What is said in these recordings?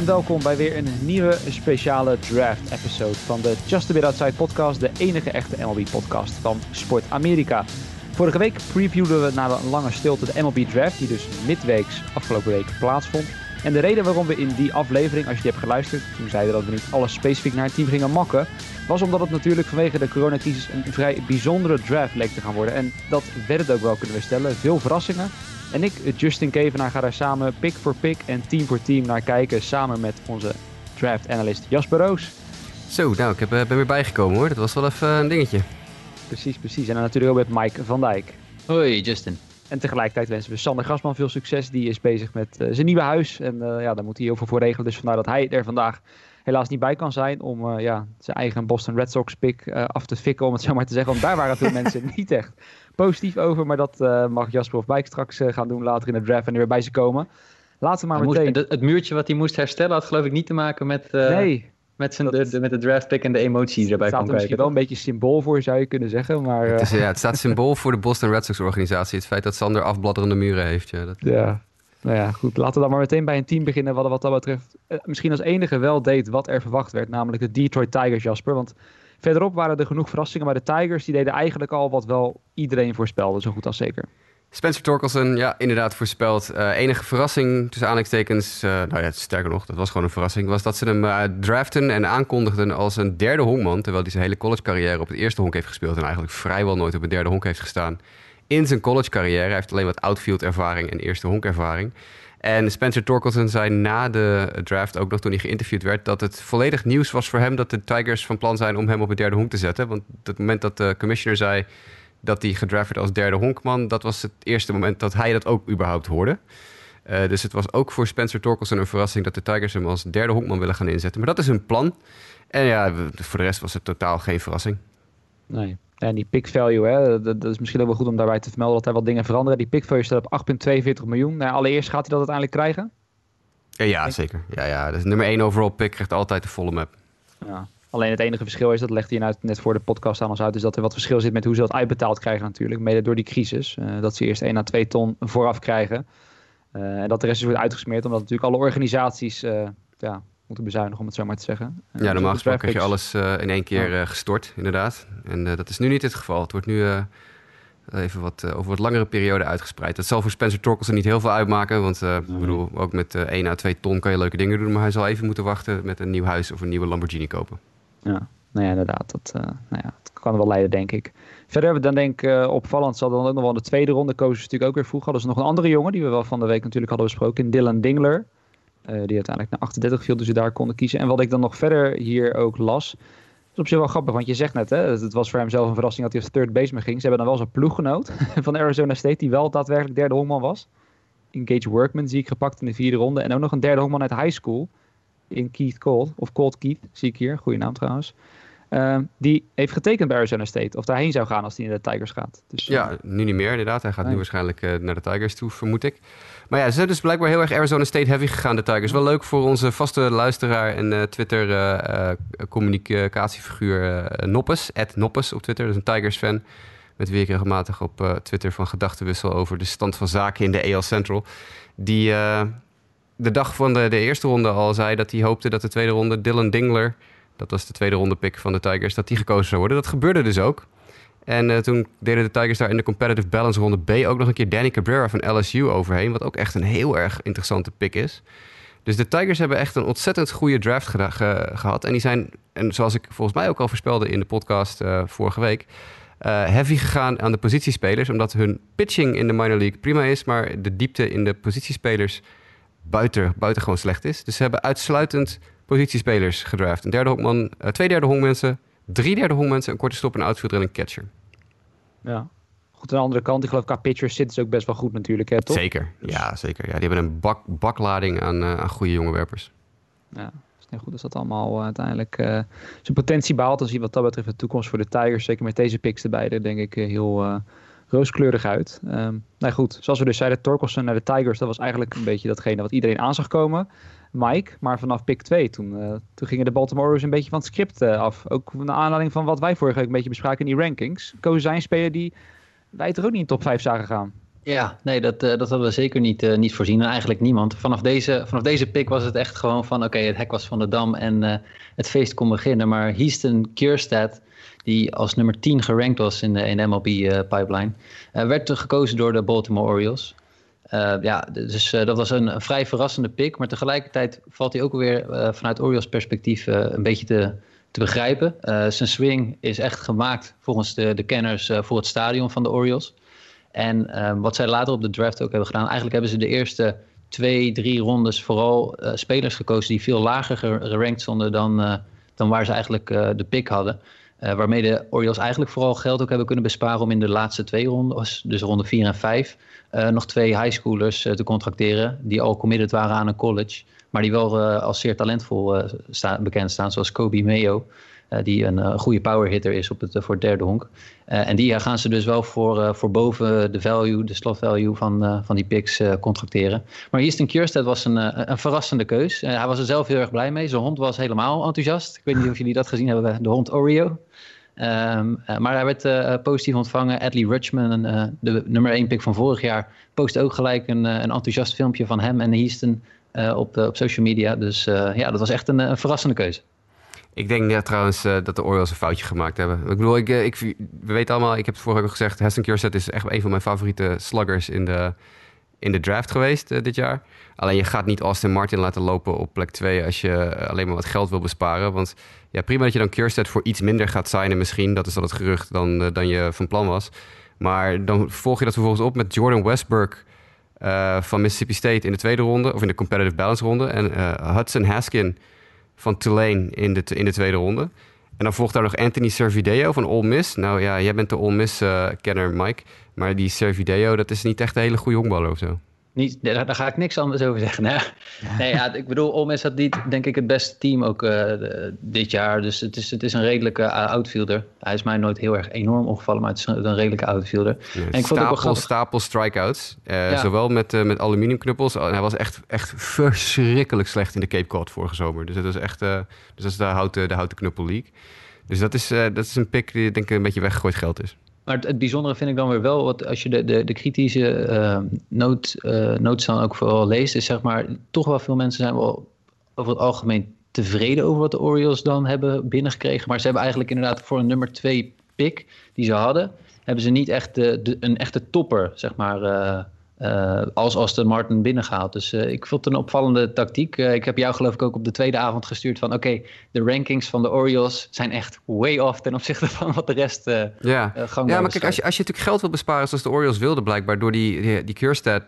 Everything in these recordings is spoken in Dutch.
En welkom bij weer een nieuwe speciale draft episode van de Just a Bit Outside podcast, de enige echte MLB podcast van Sport Amerika. Vorige week previewden we na een lange stilte de MLB draft, die dus midweeks afgelopen week plaatsvond. En de reden waarom we in die aflevering, als je die hebt geluisterd, toen zeiden dat we niet alles specifiek naar het team gingen makken, was omdat het natuurlijk vanwege de coronacrisis een vrij bijzondere draft leek te gaan worden. En dat werd het ook wel, kunnen we stellen. Veel verrassingen. En ik, Justin Kevenaar, ga daar samen pick voor pick en team voor team naar kijken. Samen met onze draft analyst Jasper Roos. Zo, nou, ik heb, ben weer bijgekomen hoor. Dat was wel even een dingetje. Precies, precies. En dan natuurlijk ook met Mike van Dijk. Hoi, Justin. En tegelijkertijd wensen we Sander Grasman veel succes. Die is bezig met uh, zijn nieuwe huis. En uh, ja, daar moet hij heel veel voor regelen. Dus vandaar dat hij er vandaag helaas niet bij kan zijn. Om uh, ja, zijn eigen Boston Red Sox pick af te fikken, om het zo maar te zeggen. Want daar waren veel mensen niet echt positief over. Maar dat mag Jasper of Bijk straks gaan doen later in de draft en er weer bij ze komen. Laten we maar hij meteen... Moest, het muurtje wat hij moest herstellen had geloof ik niet te maken met... nee. Met, zijn, de, de, met de draft pick en de emotie die erbij staat kan er misschien wel een beetje symbool voor, zou je kunnen zeggen. Maar, het, is, ja, het staat symbool voor de Boston Red Sox organisatie. Het feit dat Sander afbladderende muren heeft. Ja, dat... ja. Nou ja, goed. Laten we dan maar meteen bij een team beginnen wat, wat dat betreft eh, misschien als enige wel deed wat er verwacht werd. Namelijk de Detroit Tigers, Jasper. Want verderop waren er genoeg verrassingen. Maar de Tigers die deden eigenlijk al wat wel iedereen voorspelde, zo goed als zeker. Spencer Torkelson, ja, inderdaad voorspeld. Uh, enige verrassing, tussen aanhalingstekens, uh, nou ja, sterker nog, dat was gewoon een verrassing, was dat ze hem uh, draften en aankondigden als een derde honkman. Terwijl hij zijn hele college carrière op het eerste honk heeft gespeeld en eigenlijk vrijwel nooit op een derde honk heeft gestaan. In zijn college carrière. Hij heeft alleen wat outfield ervaring en eerste honk ervaring. En Spencer Torkelson zei na de draft, ook nog toen hij geïnterviewd werd, dat het volledig nieuws was voor hem dat de Tigers van plan zijn om hem op het derde honk te zetten. Want het moment dat de commissioner zei dat hij gedraft werd als derde honkman, dat was het eerste moment dat hij dat ook überhaupt hoorde. Uh, dus het was ook voor Spencer Torkelson een verrassing dat de Tigers hem als derde honkman willen gaan inzetten. Maar dat is hun plan. En ja, voor de rest was het totaal geen verrassing. Nee. En die pick value, hè, dat, is misschien ook wel goed om daarbij te vermelden dat er wat dingen veranderen. Die pick value staat op 8,42 miljoen. Nou, allereerst gaat hij dat uiteindelijk krijgen? Ja, ja zeker. Ja, ja. Dus nummer 1 overall pick krijgt altijd de volle map. Ja. Alleen het enige verschil is, dat legde je net voor de podcast aan ons uit, is dat er wat verschil zit met hoe ze dat uitbetaald krijgen natuurlijk. Mede door die crisis. Uh, dat ze eerst 1 à 2 ton vooraf krijgen. Uh, en dat de rest is wordt uitgesmeerd, omdat natuurlijk alle organisaties uh, ja, moeten bezuinigen, om het zo maar te zeggen. ja, normaal gesproken krijg je alles in één keer ja. gestort, inderdaad. En dat is nu niet het geval. Het wordt nu even wat, over wat langere periode uitgespreid. Dat zal voor Spencer Torkelson niet heel veel uitmaken. Want uh, nee. bedoel, ook met uh, 1 à 2 ton kan je leuke dingen doen. Maar hij zal even moeten wachten met een nieuw huis of een nieuwe Lamborghini kopen. Ja, nou ja, inderdaad. Dat, uh, nou ja, dat kan wel leiden, denk ik. Verder hebben we dan denk ik opvallend, zal dan ook nog wel in de tweede ronde kozen ze natuurlijk ook weer vroeg. Hadden ze nog een andere jongen die we wel van de week natuurlijk hadden besproken, Dylan Dingler. Uh, die uiteindelijk naar 38 viel, dus ze daar konden kiezen. En wat ik dan nog verder hier ook las, is op zich wel grappig, want je zegt net, hè, het was voor hem zelf een verrassing dat hij als third baseman ging. Ze hebben dan wel zijn ploeggenoot van Arizona State, die wel daadwerkelijk derde honkman was. Engage Workman zie ik gepakt in de vierde ronde. En ook nog een derde honkman uit high school in Keith Cold, of Cold Keith, zie ik hier, goede naam trouwens. Uh, die heeft getekend bij Arizona State. Of daarheen zou gaan als hij naar de Tigers gaat. Dus, ja, uh, nu niet meer inderdaad. Hij gaat nee. nu waarschijnlijk uh, naar de Tigers toe, vermoed ik. Maar ja, ze zijn dus blijkbaar heel erg Arizona State heavy gegaan, de Tigers. Wel leuk voor onze vaste luisteraar en uh, Twitter-communicatiefiguur Noppes. Ed Noppes op Twitter, dat is een Tigers-fan. Met wie ik regelmatig op Twitter van gedachtenwissel over de stand van zaken in de AL Central. Die de dag van de, de eerste ronde al zei dat hij hoopte dat de tweede ronde Dylan Dingler dat was de tweede ronde pick van de Tigers, dat die gekozen zou worden. Dat gebeurde dus ook. En uh, toen deden de Tigers daar in de competitive balance ronde B ook nog een keer Danny Cabrera van LSU overheen. Wat ook echt een heel erg interessante pick is. Dus de Tigers hebben echt een ontzettend goede draft ge ge gehad. En die zijn, en zoals ik volgens mij ook al voorspelde in de podcast uh, vorige week, uh, heavy gegaan aan de positiespelers. Omdat hun pitching in de minor league prima is, maar de diepte in de positiespelers buiten, gewoon slecht is. Dus ze hebben uitsluitend positiespelers gedraft. Een derde honkman, uh, twee derde honkmensen, drie derde honkmensen, een korte stop, een outfielder en een catcher. Ja. Goed, aan de andere kant, ik geloof qua pitchers zit dus ook best wel goed natuurlijk, hè, toch? Zeker, dus... ja, zeker. Ja, die hebben een bak, baklading aan, uh, aan goede jonge werpers. Ja, is niet goed als dat allemaal uh, uiteindelijk uh, zijn potentie behaalt. Dan zie je wat dat betreft de toekomst voor de Tigers, zeker met deze picks erbij, er denk ik heel rooskleurig uit. Um, nou goed, zoals we dus zeiden, Torkelson naar de Tigers, dat was eigenlijk een beetje datgene wat iedereen aan zag komen. Mike. Maar vanaf pick 2, toen, uh, toen gingen de Baltimore Orioles een beetje van het script uh, af. Ook naar aanleiding van wat wij vorige week een beetje bespraken in die rankings. Kozen zij een speler die wij toch ook niet in top 5 zagen gaan. Ja, nee, dat, uh, dat hadden we zeker niet, uh, niet voorzien. En eigenlijk niemand. Vanaf deze, vanaf deze pick was het echt gewoon van... oké, het hek was van de dam en uh, het feest kon beginnen. Maar Houston Kierstad, die als nummer 10 gerankt was in de, in MLB-pipeline... werd gekozen door de Baltimore Orioles. Ja, dus dat was een, vrij verrassende pick. Maar tegelijkertijd valt hij ook weer vanuit Orioles perspectief een beetje te, te begrijpen. zijn swing is echt gemaakt volgens de, de kenners voor het stadion van de Orioles... En wat zij later op de draft ook hebben gedaan, eigenlijk hebben ze de eerste twee, drie rondes vooral spelers gekozen die veel lager gerankt stonden dan, dan waar ze eigenlijk de pick hadden. Waarmee de Orioles eigenlijk vooral geld ook hebben kunnen besparen om in de laatste twee rondes, dus ronde 4 en 5, nog twee highschoolers te contracteren die al committed waren aan een college. Maar die wel als zeer talentvol bekend staan, zoals Kobe Mayo. Uh, die een uh, goede power hitter is op het, uh, voor het derde honk. en die gaan ze dus wel voor, voor boven de value, de slot value van, van die picks contracteren. Maar Houston Kierstead was een, een verrassende keus. hij was er zelf heel erg blij mee. Zijn hond was helemaal enthousiast. Ik weet niet of jullie dat gezien hebben, de hond Oreo. Um, maar hij werd positief ontvangen. Adley Rutschman, de nummer 1 pick van vorig jaar, postte ook gelijk een, een enthousiast filmpje van hem en Houston op, op social media. Dus ja, dat was echt een, een verrassende keuze. Ik denk ja, trouwens uh, dat de Orioles een foutje gemaakt hebben. Ik bedoel, ik, ik, we weten allemaal, ik heb het vorige ook gezegd... Heston Kjerset is echt een van mijn favoriete sluggers in de, in de draft geweest uh, dit jaar. Alleen je gaat niet Austin Martin laten lopen op plek 2... als je alleen maar wat geld wil besparen. Want ja, prima dat je dan Kjerset voor iets minder gaat signen misschien. Dat is dan het gerucht dan, dan je van plan was. Maar dan volg je dat vervolgens op met Jordan Westbrook... van Mississippi State in de tweede ronde... of in de competitive balance ronde. En Hudson Haskin van Tulane in de, in de tweede ronde. En dan volgt daar nog Anthony Servideo van Ole Miss. Nou ja, jij bent de Ole Miss-kenner, uh, Mike. Maar die Servideo, dat is niet echt een hele goede honkballer of zo. Niet, daar, daar, ga ik niks anders over zeggen. Nee, nee ja, ik bedoel, Miss had niet, denk ik, het beste team ook uh, dit jaar. Dus het is, het is een redelijke uh, outfielder. Hij is mij nooit heel erg enorm opgevallen, maar het is een, een redelijke outfielder. Ja, en ik stapel, vond ook stapel strikeouts. Uh, ja. Zowel met, met aluminiumknuppels. Hij was echt, echt verschrikkelijk slecht in de Cape Cod vorige zomer. Dus dat is echt dus dat is de houten, de houten knuppel league. Dus dat is, dat is een pick die denk ik een beetje weggegooid geld is. Maar het, bijzondere vind ik dan weer wel, wat als je de, de, de kritische uh, notes dan ook vooral leest, is zeg maar, toch wel veel mensen zijn wel over het algemeen tevreden over wat de Orioles dan hebben binnengekregen. Maar ze hebben eigenlijk inderdaad voor een nummer 2 pick die ze hadden, hebben ze niet echt de, de, een echte topper, zeg maar, uh, uh, als Aston Martin binnengehaald. Dus uh, ik vond het een opvallende tactiek. Uh, ik heb jou geloof ik ook op de tweede avond gestuurd van... oké, de rankings van de Orioles zijn echt way off... ten opzichte van wat de rest ja. gang Ja, maar kijk, als je, als je natuurlijk geld wil besparen... zoals de Orioles wilden blijkbaar... door die, die, die Kierstad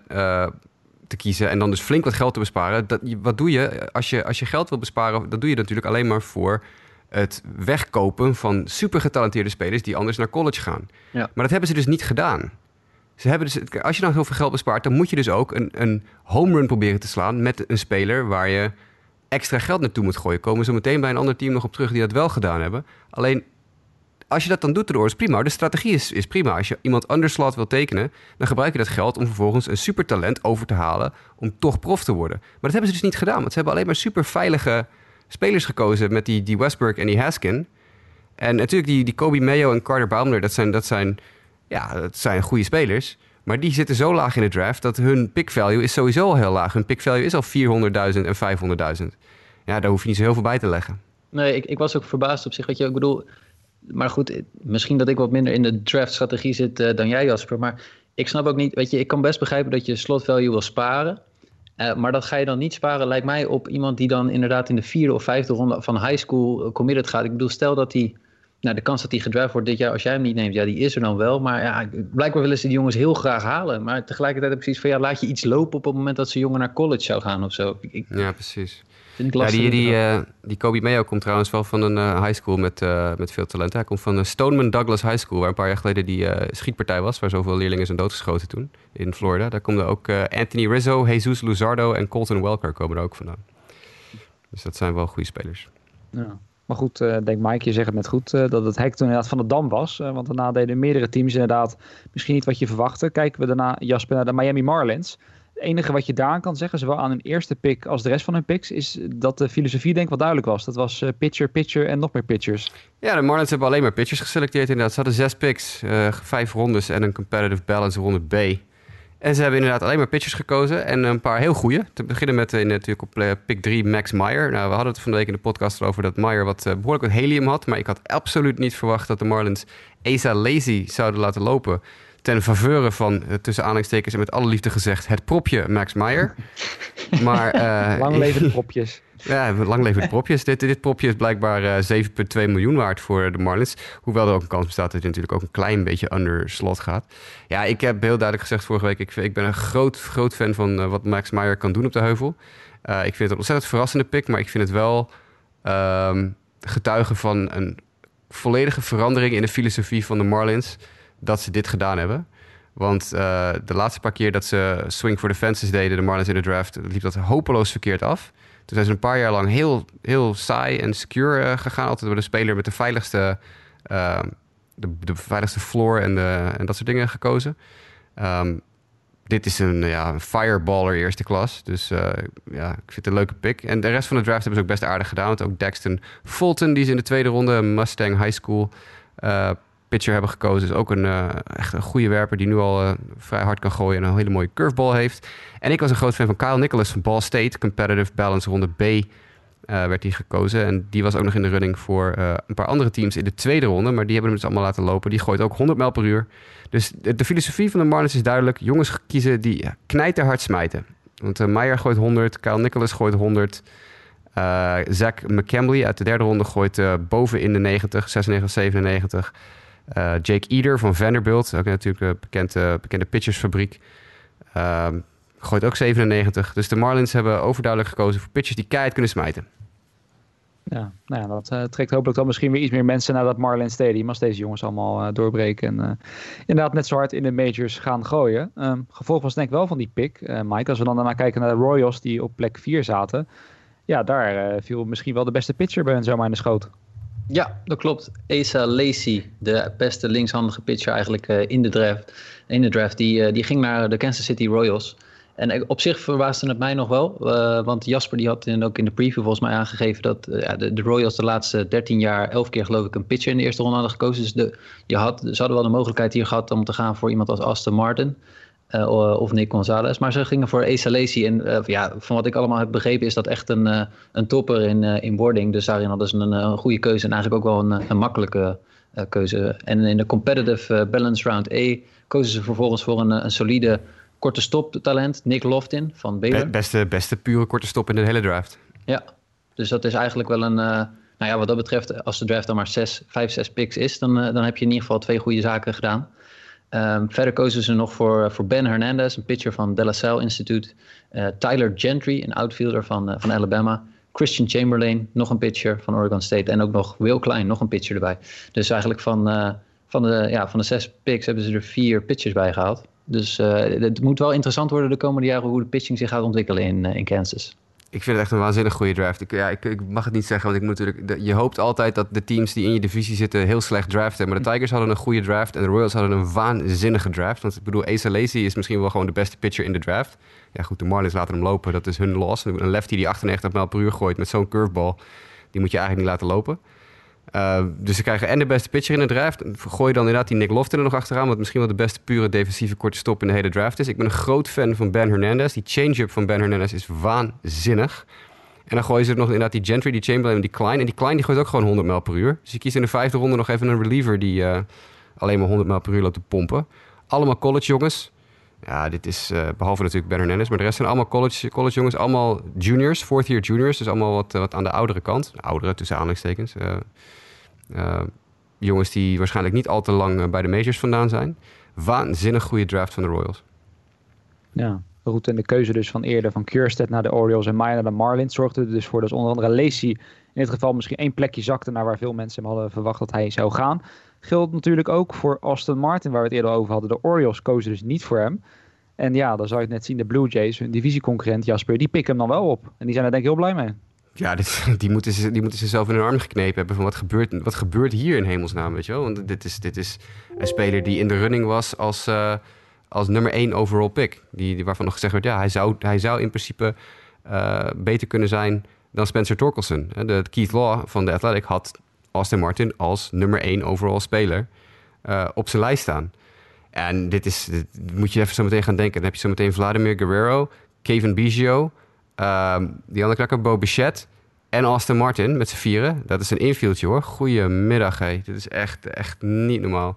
te kiezen... en dan dus flink wat geld te besparen... Dat, wat doe je als, je als je geld wil besparen? Dat doe je natuurlijk alleen maar voor het wegkopen... van super getalenteerde spelers... die anders naar college gaan. Ja. Maar dat hebben ze dus niet gedaan... Ze hebben dus, als je dan heel veel geld bespaart, dan moet je dus ook een, een home run proberen te slaan met een speler waar je extra geld naartoe moet gooien. Komen ze meteen bij een ander team nog op terug die dat wel gedaan hebben. Alleen als je dat dan doet erdoor is prima. De strategie is, is prima. Als je iemand underslot wil tekenen, dan gebruik je dat geld om vervolgens een supertalent over te halen om toch prof te worden. Maar dat hebben ze dus niet gedaan, want ze hebben alleen maar super veilige spelers gekozen met die, die Westbrook en die Haskin. En natuurlijk die, die Kobe Mayo en Carter Baumler, dat zijn, dat zijn ja, het zijn goede spelers. Maar die zitten zo laag in de draft dat hun pick value is sowieso al heel laag. Hun pick value is al 400.000 en 500.000. Ja, daar hoef je niet zo heel veel bij te leggen. Nee, ik, ik was ook verbaasd op zich. Weet je, ik bedoel, maar goed, misschien dat ik wat minder in de draft-strategie zit uh, dan jij, Jasper. Maar ik snap ook niet, weet je, ik kan best begrijpen dat je slot value wil sparen. Uh, maar dat ga je dan niet sparen, lijkt mij, op iemand die dan inderdaad in de vierde of vijfde ronde van high school committed gaat. Ik bedoel, stel dat hij nou, de kans dat hij gedraft wordt dit jaar, als jij hem niet neemt, ja, die is er dan wel. Maar ja, blijkbaar willen ze die jongens heel graag halen. Maar tegelijkertijd heb ik precies van, ja, laat je iets lopen op het moment dat ze jongen naar college zou gaan of zo. Ik, ja, precies. Vind ik lastig. Ja, die, die, uh, die Kobe Mayo komt trouwens wel van een uh, high school met, uh, met veel talent. Hij komt van de Stoneman Douglas High School, waar een paar jaar geleden die schietpartij was, waar zoveel leerlingen zijn doodgeschoten toen in Florida. Daar komen ook Anthony Rizzo, Jesus Luzardo en Colton Welker komen er ook vandaan. Dus dat zijn wel goede spelers. Ja. Maar goed, uh, denk Mike, je zegt het net goed, uh, dat het hek toen inderdaad van de dam was. Uh, want daarna deden meerdere teams inderdaad misschien niet wat je verwachtte. Kijken we daarna, Jasper, naar de Miami Marlins. Het enige wat je daar kan zeggen, zowel aan hun eerste pick als de rest van hun picks, is dat de filosofie denk ik wel duidelijk was. Dat was pitcher, pitcher en nog meer pitchers. Ja, de Marlins hebben alleen maar pitchers geselecteerd inderdaad. Ze hadden zes picks, vijf rondes en een competitive balance ronde B. En ze hebben inderdaad alleen maar pitchers gekozen en een paar heel goede. Te beginnen met in, natuurlijk op pick 3 Max Meyer. Nou, we hadden het van de week in de podcast over dat Meyer wat behoorlijk wat helium had. Maar ik had absoluut niet verwacht dat de Marlins Asa Lazy zouden laten lopen ten faveur van, tussen aanhalingstekens en met alle liefde gezegd, het propje Max Meyer. maar, uh, lang leven de propjes. Ja, lang leven de propjes. dit, dit propje is blijkbaar uh, eh, 7,2 miljoen waard voor de Marlins. Hoewel er ook een kans bestaat dat hij natuurlijk ook een klein beetje under slot gaat. Ja, ik heb heel duidelijk gezegd vorige week... ik, ik ben een groot, groot fan van uh, wat Max Meyer kan doen op de heuvel. Uh, ik vind het een ontzettend verrassende pick... maar ik vind het wel um, getuige van een volledige verandering... in de filosofie van de Marlins... dat ze dit gedaan hebben. Want de laatste paar keer dat ze swing for the fences deden... de Marlins in de draft... liep dat hopeloos verkeerd af... Toen zijn ze een paar jaar lang heel, heel saai en secure uh, gegaan. Altijd door de speler met de veiligste, uh, de, de, veiligste floor en, de, en dat soort dingen gekozen. Um, dit is een, ja, fireballer eerste klas. Dus uh, ja, ik vind het een leuke pick. En de rest van de draft hebben ze ook best aardig gedaan. Want ook Dexton Fulton, die is in de tweede ronde, Mustang High School pitcher hebben gekozen. Is ook een, uh, echt een goede werper die nu al uh, vrij hard kan gooien en een hele mooie curveball heeft. En ik was een groot fan van Kyle Nicholas van Ball State. Competitive Balance ronde B uh, werd hij gekozen. En die was ook nog in de running voor een paar andere teams in de tweede ronde. Maar die hebben hem dus allemaal laten lopen. Die gooit ook 100 mijl per uur. Dus de, filosofie van de Marlins is duidelijk. Jongens kiezen die knijterhard smijten. Want Meyer gooit 100, Kyle Nicholas gooit 100... Uh, Zach uit de derde ronde gooit boven in de 90, 96, 97. Uh, Jake Eder van Vanderbilt, ook natuurlijk een bekende, bekende pitchersfabriek. Uh, gooit ook 97. Dus de Marlins hebben overduidelijk gekozen voor pitchers die keihard kunnen smijten. Ja, nou ja, dat trekt hopelijk dan misschien weer iets meer mensen naar dat Marlins Stadium als deze jongens allemaal doorbreken en inderdaad net zo hard in de majors gaan gooien. Um, gevolg was denk ik wel van die pick, Mike, als we dan daarna kijken naar de Royals die op plek 4 zaten. Ja, daar viel misschien wel de beste pitcher bij hen zomaar in de schoot. Ja, dat klopt. Asa Lacey, de beste linkshandige pitcher eigenlijk uh, in de draft, in de draft die, uh, die ging naar de Kansas City Royals. En op zich verbaasde het mij nog wel, uh, want Jasper die had in, ook in de preview volgens mij aangegeven dat de, de, Royals de laatste 13 jaar 11 keer geloof ik een pitcher in de eerste ronde hadden gekozen. Dus de, je had, ze hadden wel de mogelijkheid hier gehad om te gaan voor iemand als Aston Martin. Uh, of Nick Gonzalez. Maar ze gingen voor Lacey. En uh, ja, van wat ik allemaal heb begrepen is dat echt een, uh, een topper in, in wording. Dus daarin hadden ze een, een, goede keuze. En eigenlijk ook wel een, een makkelijke keuze. En in de competitive balance round A kozen ze vervolgens voor een, een solide korte stop talent. Nick Loftin van Baylor. Beste, beste pure korte stop in de hele draft. Ja, dus dat is eigenlijk wel een... nou ja, wat dat betreft, als de draft dan maar 6, 5, 6 picks is... Dan, dan heb je in ieder geval twee goede zaken gedaan. Um, verder kozen ze nog voor, voor Ben Hernandez, een pitcher van De La Salle Institute. Uh, Tyler Gentry, een outfielder van, uh, van Alabama. Christian Chamberlain, nog een pitcher van Oregon State. En ook nog Will Klein, nog een pitcher erbij. Dus eigenlijk van, uh, van, de, ja, van de zes picks hebben ze er vier pitchers bij gehaald. Dus het moet wel interessant worden de komende jaren hoe de pitching zich gaat ontwikkelen in, in Kansas ik vind het echt een waanzinnig goede draft. Ik, ja, ik, ik, mag het niet zeggen, want ik moet natuurlijk. je hoopt altijd dat de teams die in je divisie zitten heel slecht draften. Maar de Tigers hadden een goede draft en de Royals hadden een waanzinnige draft. Want ik bedoel, Asa Lacey is misschien wel gewoon de beste pitcher in de draft. Ja, goed, de Marlins laten hem lopen. Dat is hun loss. Een lefty die 98 mijl per uur gooit met zo'n curveball, die moet je eigenlijk niet laten lopen. Uh, dus ze krijgen en de beste pitcher in de draft. Gooi dan inderdaad die Nick Lofton er nog achteraan... wat misschien wel de beste pure defensieve korte stop in de hele draft is. Ik ben een groot fan van Ben Hernandez. Die change-up van Ben Hernandez is waanzinnig. En dan gooien ze nog inderdaad die Gentry, die Chamberlain en die Klein. En die Klein die gooit ook gewoon 100 mijl per uur. Dus je kiest in de vijfde ronde nog even een reliever... die uh, alleen maar 100 mijl per uur loopt te pompen. Allemaal college jongens. Ja, dit is uh, behalve natuurlijk Ben Hernandez... maar de rest zijn allemaal college, college jongens. Allemaal juniors, fourth year juniors. Dus allemaal wat, wat aan de oudere kant. Oudere, tussen aanhalingstekens. Uh, jongens die waarschijnlijk niet al te lang uh, bij de majors vandaan zijn. Waanzinnig goede draft van de Royals. Ja, goed. En de keuze dus van eerder van Kierstead naar de Orioles en Maya naar de Marlins zorgde er dus voor dat onder andere Lacey in dit geval misschien één plekje zakte naar waar veel mensen hem hadden verwacht dat hij zou gaan. Geldt natuurlijk ook voor Austin Martin, waar we het eerder over hadden. De Orioles kozen dus niet voor hem. En ja, dan zou je het net zien, de Blue Jays, hun divisieconcurrent Jasper, die pikken hem dan wel op. En die zijn er denk ik heel blij mee. Ja, die, moeten ze, die moeten ze zelf in hun arm geknepen hebben. Van wat gebeurt, wat gebeurt hier in hemelsnaam, weet je wel? Want dit is, dit is een speler die in de running was als, uh, als nummer één overall pick. Die, die, waarvan nog gezegd werd, ja, hij zou, hij zou in principe uh, beter kunnen zijn dan Spencer Torkelson. De Keith Law van de Athletic had Austin Martin als nummer één overall speler uh, op zijn lijst staan. En dit is, dit moet je even zo meteen gaan denken. Dan heb je zo meteen Vladimir Guerrero, Kevin Biggio, ehm, die andere klakker, Bo Bichette en Austin Martin met z'n vieren. Dat is een infieldje hoor. Goedemiddag, hé. Dit is echt, echt niet normaal.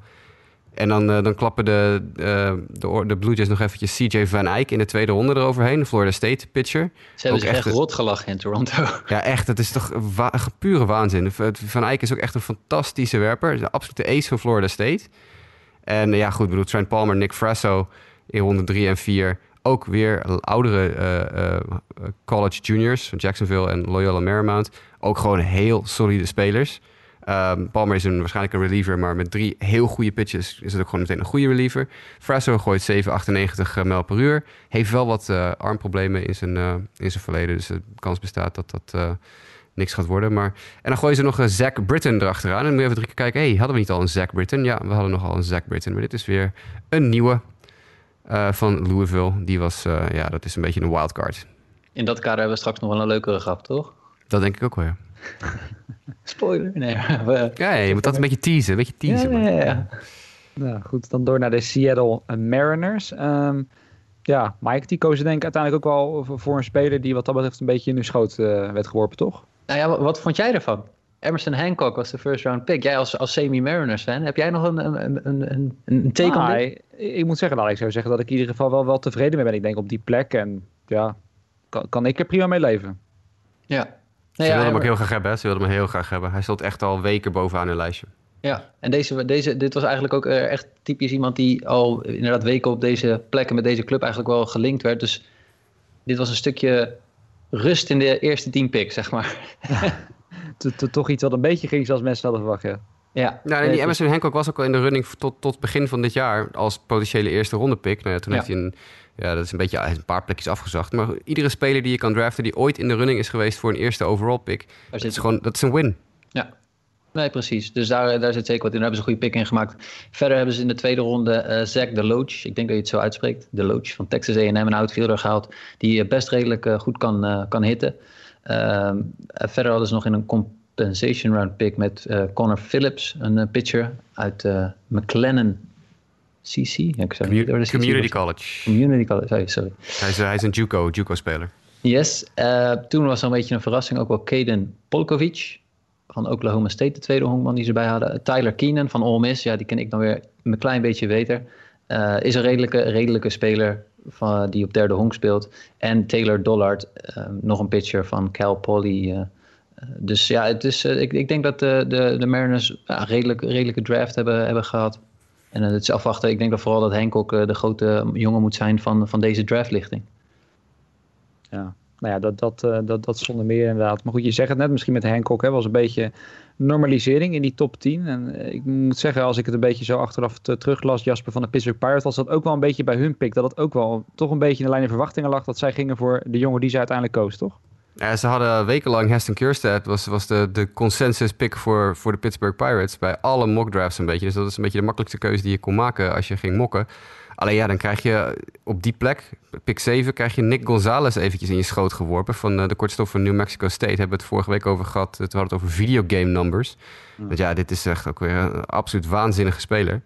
En dan, eh, dan klappen de, uh, de, de Blue Jays nog eventjes CJ Van Eyck in de tweede ronde eroverheen. Florida State pitcher. Ze hebben zich echt rot gelachen in Toronto. Ja, echt. Het is toch wa pure waanzin. Van Eyck is ook echt een fantastische werper. De absolute ace van Florida State. En ja, goed, bedoel, Trent Palmer, Nick Frasso in ronde 3 en 4. Ook weer oudere uh, college juniors Jacksonville en Loyola Marymount. Ook gewoon heel solide spelers. Um, Palmer is een, waarschijnlijk een reliever, maar met drie heel goede pitches is het ook gewoon meteen een goede reliever. Frasso gooit 7,98 mijl per uur. Heeft wel wat armproblemen in zijn, in zijn verleden, dus de kans bestaat dat dat niks gaat worden. Maar... En dan gooien ze nog een Zach Britton erachteraan. En dan moet je even drie keer kijken, hey, hadden we niet al een Zach Britton? Ja, we hadden nogal een Zach Britton, maar dit is weer een nieuwe van Louisville. Die was, ja, dat is een beetje een wildcard. In dat kader hebben we straks nog wel een leukere grap, toch? Dat denk ik ook wel, ja. Spoiler. Nee, we, ja, je moet dat een beetje teasen. Een beetje teasen. Ja, ja, ja. Nou goed, dan door naar de Seattle Mariners. Um, ja, Mike, die kozen denk ik uiteindelijk ook wel voor een speler die wat dat betreft een beetje in de schoot uh, werd geworpen, toch? Nou ja, wat vond jij ervan? Emerson Hancock was de first round pick. Jij als, als semi-Mariners fan, heb jij nog een, een, een, een, een take ah, on ik, ik moet zeggen dat ik zou zeggen dat ik in ieder geval wel, wel tevreden mee ben. Ik denk op die plek en ja, kan, kan ik er prima mee leven. Ja, ze wilden hem ook heel graag hebben. Ze wilden hem heel graag hebben. Hij stond echt al weken bovenaan hun lijstje. Ja, en deze, deze, dit was eigenlijk ook eh, echt typisch iemand die al inderdaad weken op deze plekken met deze club eigenlijk wel gelinkt werd. Dus dit was een stukje rust in de eerste team pick, zeg maar. Toch iets wat een beetje ging zoals mensen hadden verwacht, ja. Ja, nou, en die Emerson Hancock was ook al in de running tot, tot begin van dit jaar als potentiële eerste ronde pick. Nou ja, toen ja. heeft hij een ja, dat is een beetje een paar plekjes afgezacht. Maar iedere speler die je kan draften die ooit in de running is geweest voor een eerste overall pick, dat is, gewoon, dat is een win. Ja, nee, precies. Dus daar, daar zit zeker wat in. Daar hebben ze een goede pick in gemaakt. Verder hebben ze in de tweede ronde uh, Zach DeLoach, ik denk dat je het zo uitspreekt, DeLoach van Texas A&M, een outfielder gehaald, die best redelijk uh, goed kan, uh, kan hitten. Ehm, verder hadden ze nog in een compensation round pick met Connor Phillips, een pitcher uit McLennan CC? Ja, ik Community College. Community College, sorry. sorry. Hij, is, hij is een Juco, Juco-speler. Yes. Uh, toen was er een beetje een verrassing ook wel Caden Polkovic van Oklahoma State, de tweede honkman die ze bij hadden. Tyler Keenan van Ole Miss, ja, die ken ik dan weer een klein beetje beter. Uh, is een redelijke, redelijke speler van, die op derde honk speelt. En Taylor Dollard, uh, nog een pitcher van Cal Poly. dus ja, het is, ik, ik denk dat de, de, de Mariners redelijk, redelijke draft hebben, hebben gehad. En het is. Ik denk dat vooral dat Henk de grote jongen moet zijn van, van deze draftlichting. Ja, nou ja, dat, dat, dat, dat zonder meer inderdaad. Maar goed, je zegt het net, misschien met Hancock hè, was een beetje normalisering in die top 10. En ik moet zeggen, als ik het een beetje zo achteraf teruglas, Jasper van de Pittsburgh Pirates, was dat ook wel een beetje bij hun pick. Dat het ook wel toch een beetje in de lijn in verwachtingen lag dat zij gingen voor de jongen die ze uiteindelijk koos, toch? Ja, ze hadden wekenlang Heston Kierstead, was, was de, de consensus pick voor, voor de Pittsburgh Pirates bij alle mock drafts een beetje. Dus dat is een beetje de makkelijkste keuze die je kon maken als je ging mokken. Alleen ja, dan krijg je op die plek, pick 7, krijg je Nick Gonzalez eventjes in je schoot geworpen. Van uh, de kortstof van New Mexico State hebben we het vorige week over gehad. We hadden het over videogame numbers. Mm. Want ja, dit is echt ook weer een absoluut waanzinnige speler.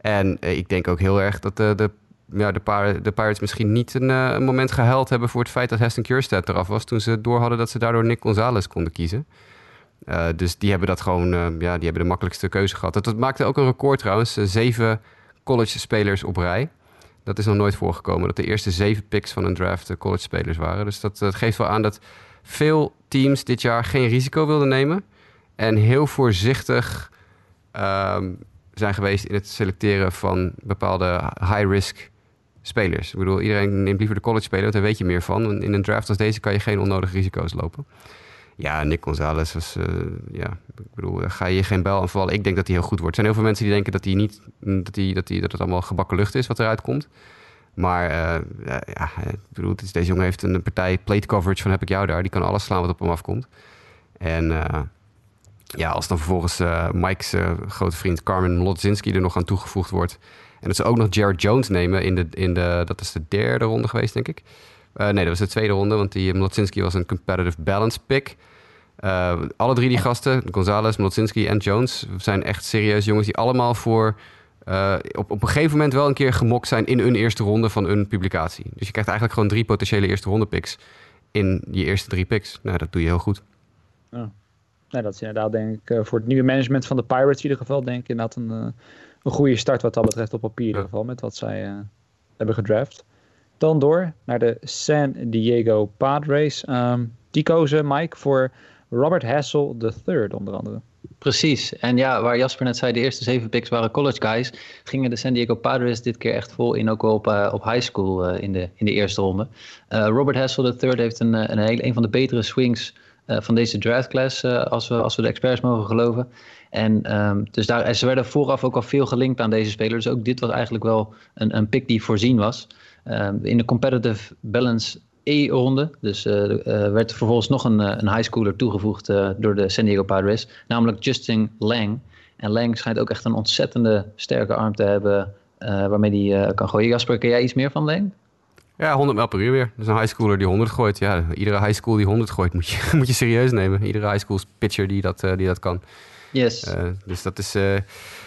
En uh, ik denk ook heel erg dat uh, de ja, de, de Pirates misschien niet een, een, moment gehuild hebben voor het feit dat Heston Kjerstad eraf was. Toen ze door hadden dat ze daardoor Nick Gonzalez konden kiezen. Dus die hebben dat gewoon, ja, die hebben de makkelijkste keuze gehad. Dat, dat maakte ook een record trouwens. zeven college spelers op rij. Dat is nog nooit voorgekomen. Dat de eerste zeven picks van een draft college spelers waren. Dus dat, geeft wel aan dat veel teams dit jaar geen risico wilden nemen. En heel voorzichtig um, zijn geweest in het selecteren van bepaalde high-risk spelers. Ik bedoel, iedereen neemt liever de college speler, want daar weet je meer van. In een draft als deze kan je geen onnodige risico's lopen. Ja, Nick Gonzalez was, uh, ja, ik bedoel, ga je geen bel aanvallen. Ik denk dat hij heel goed wordt. Er zijn heel veel mensen die denken dat hij niet, dat, hij, dat, hij, dat het allemaal gebakken lucht is wat eruit komt. Maar uh, ja, ik bedoel, deze jongen heeft een partij plate coverage van heb ik jou daar. Die kan alles slaan wat op hem afkomt. En uh, ja, als dan vervolgens Mike's grote vriend Carmen Lodzinski er nog aan toegevoegd wordt en dat ze ook nog Jared Jones nemen in de, in de dat is de derde ronde geweest, denk ik. Uh, nee, dat was de tweede ronde, want die Mlodzinski was een competitive balance pick. Uh, alle drie die gasten, Gonzalez, Mlodzinski en Jones, zijn echt serieus jongens die allemaal voor op, op een gegeven moment wel een keer gemokt zijn in een eerste ronde van een publicatie. Dus je krijgt eigenlijk gewoon drie potentiële eerste ronde picks in je eerste drie picks. Nou, dat doe je heel goed. Ja. Nou, dat is inderdaad denk ik voor het nieuwe management van de Pirates in ieder geval denk ik inderdaad een, een goede start wat dat betreft op papier in ieder geval met wat zij hebben gedraft. Dan door naar de San Diego Padres. Um, die kozen Mike voor Robert Hassel III onder andere. Precies. En ja, waar Jasper net zei, de eerste zeven picks waren college guys. Gingen de San Diego Padres dit keer echt vol in, ook wel op, uh, op high school uh, in, de, in de eerste ronde. Uh, Robert Hassel III heeft een, een, heel, een van de betere swings van deze draftclass, als, we, als we de experts mogen geloven. En um, dus daar, ze werden vooraf ook al veel gelinkt aan deze speler. Dus ook dit was eigenlijk wel een, een pick die voorzien was. Um, in de competitive balance E-ronde. Dus uh, uh, werd vervolgens nog een, een high schooler toegevoegd door de San Diego Padres. Namelijk Justin Lang. En Lang schijnt ook echt een ontzettende sterke arm te hebben. waarmee hij kan gooien. Jasper, ken jij iets meer van Lang? Ja, 100 mijl per uur weer. Dus een high schooler die 100 gooit. Ja, iedere high school die 100 gooit moet je, moet je serieus nemen. Iedere high school pitcher die dat, die dat kan. Yes. Dus dat is.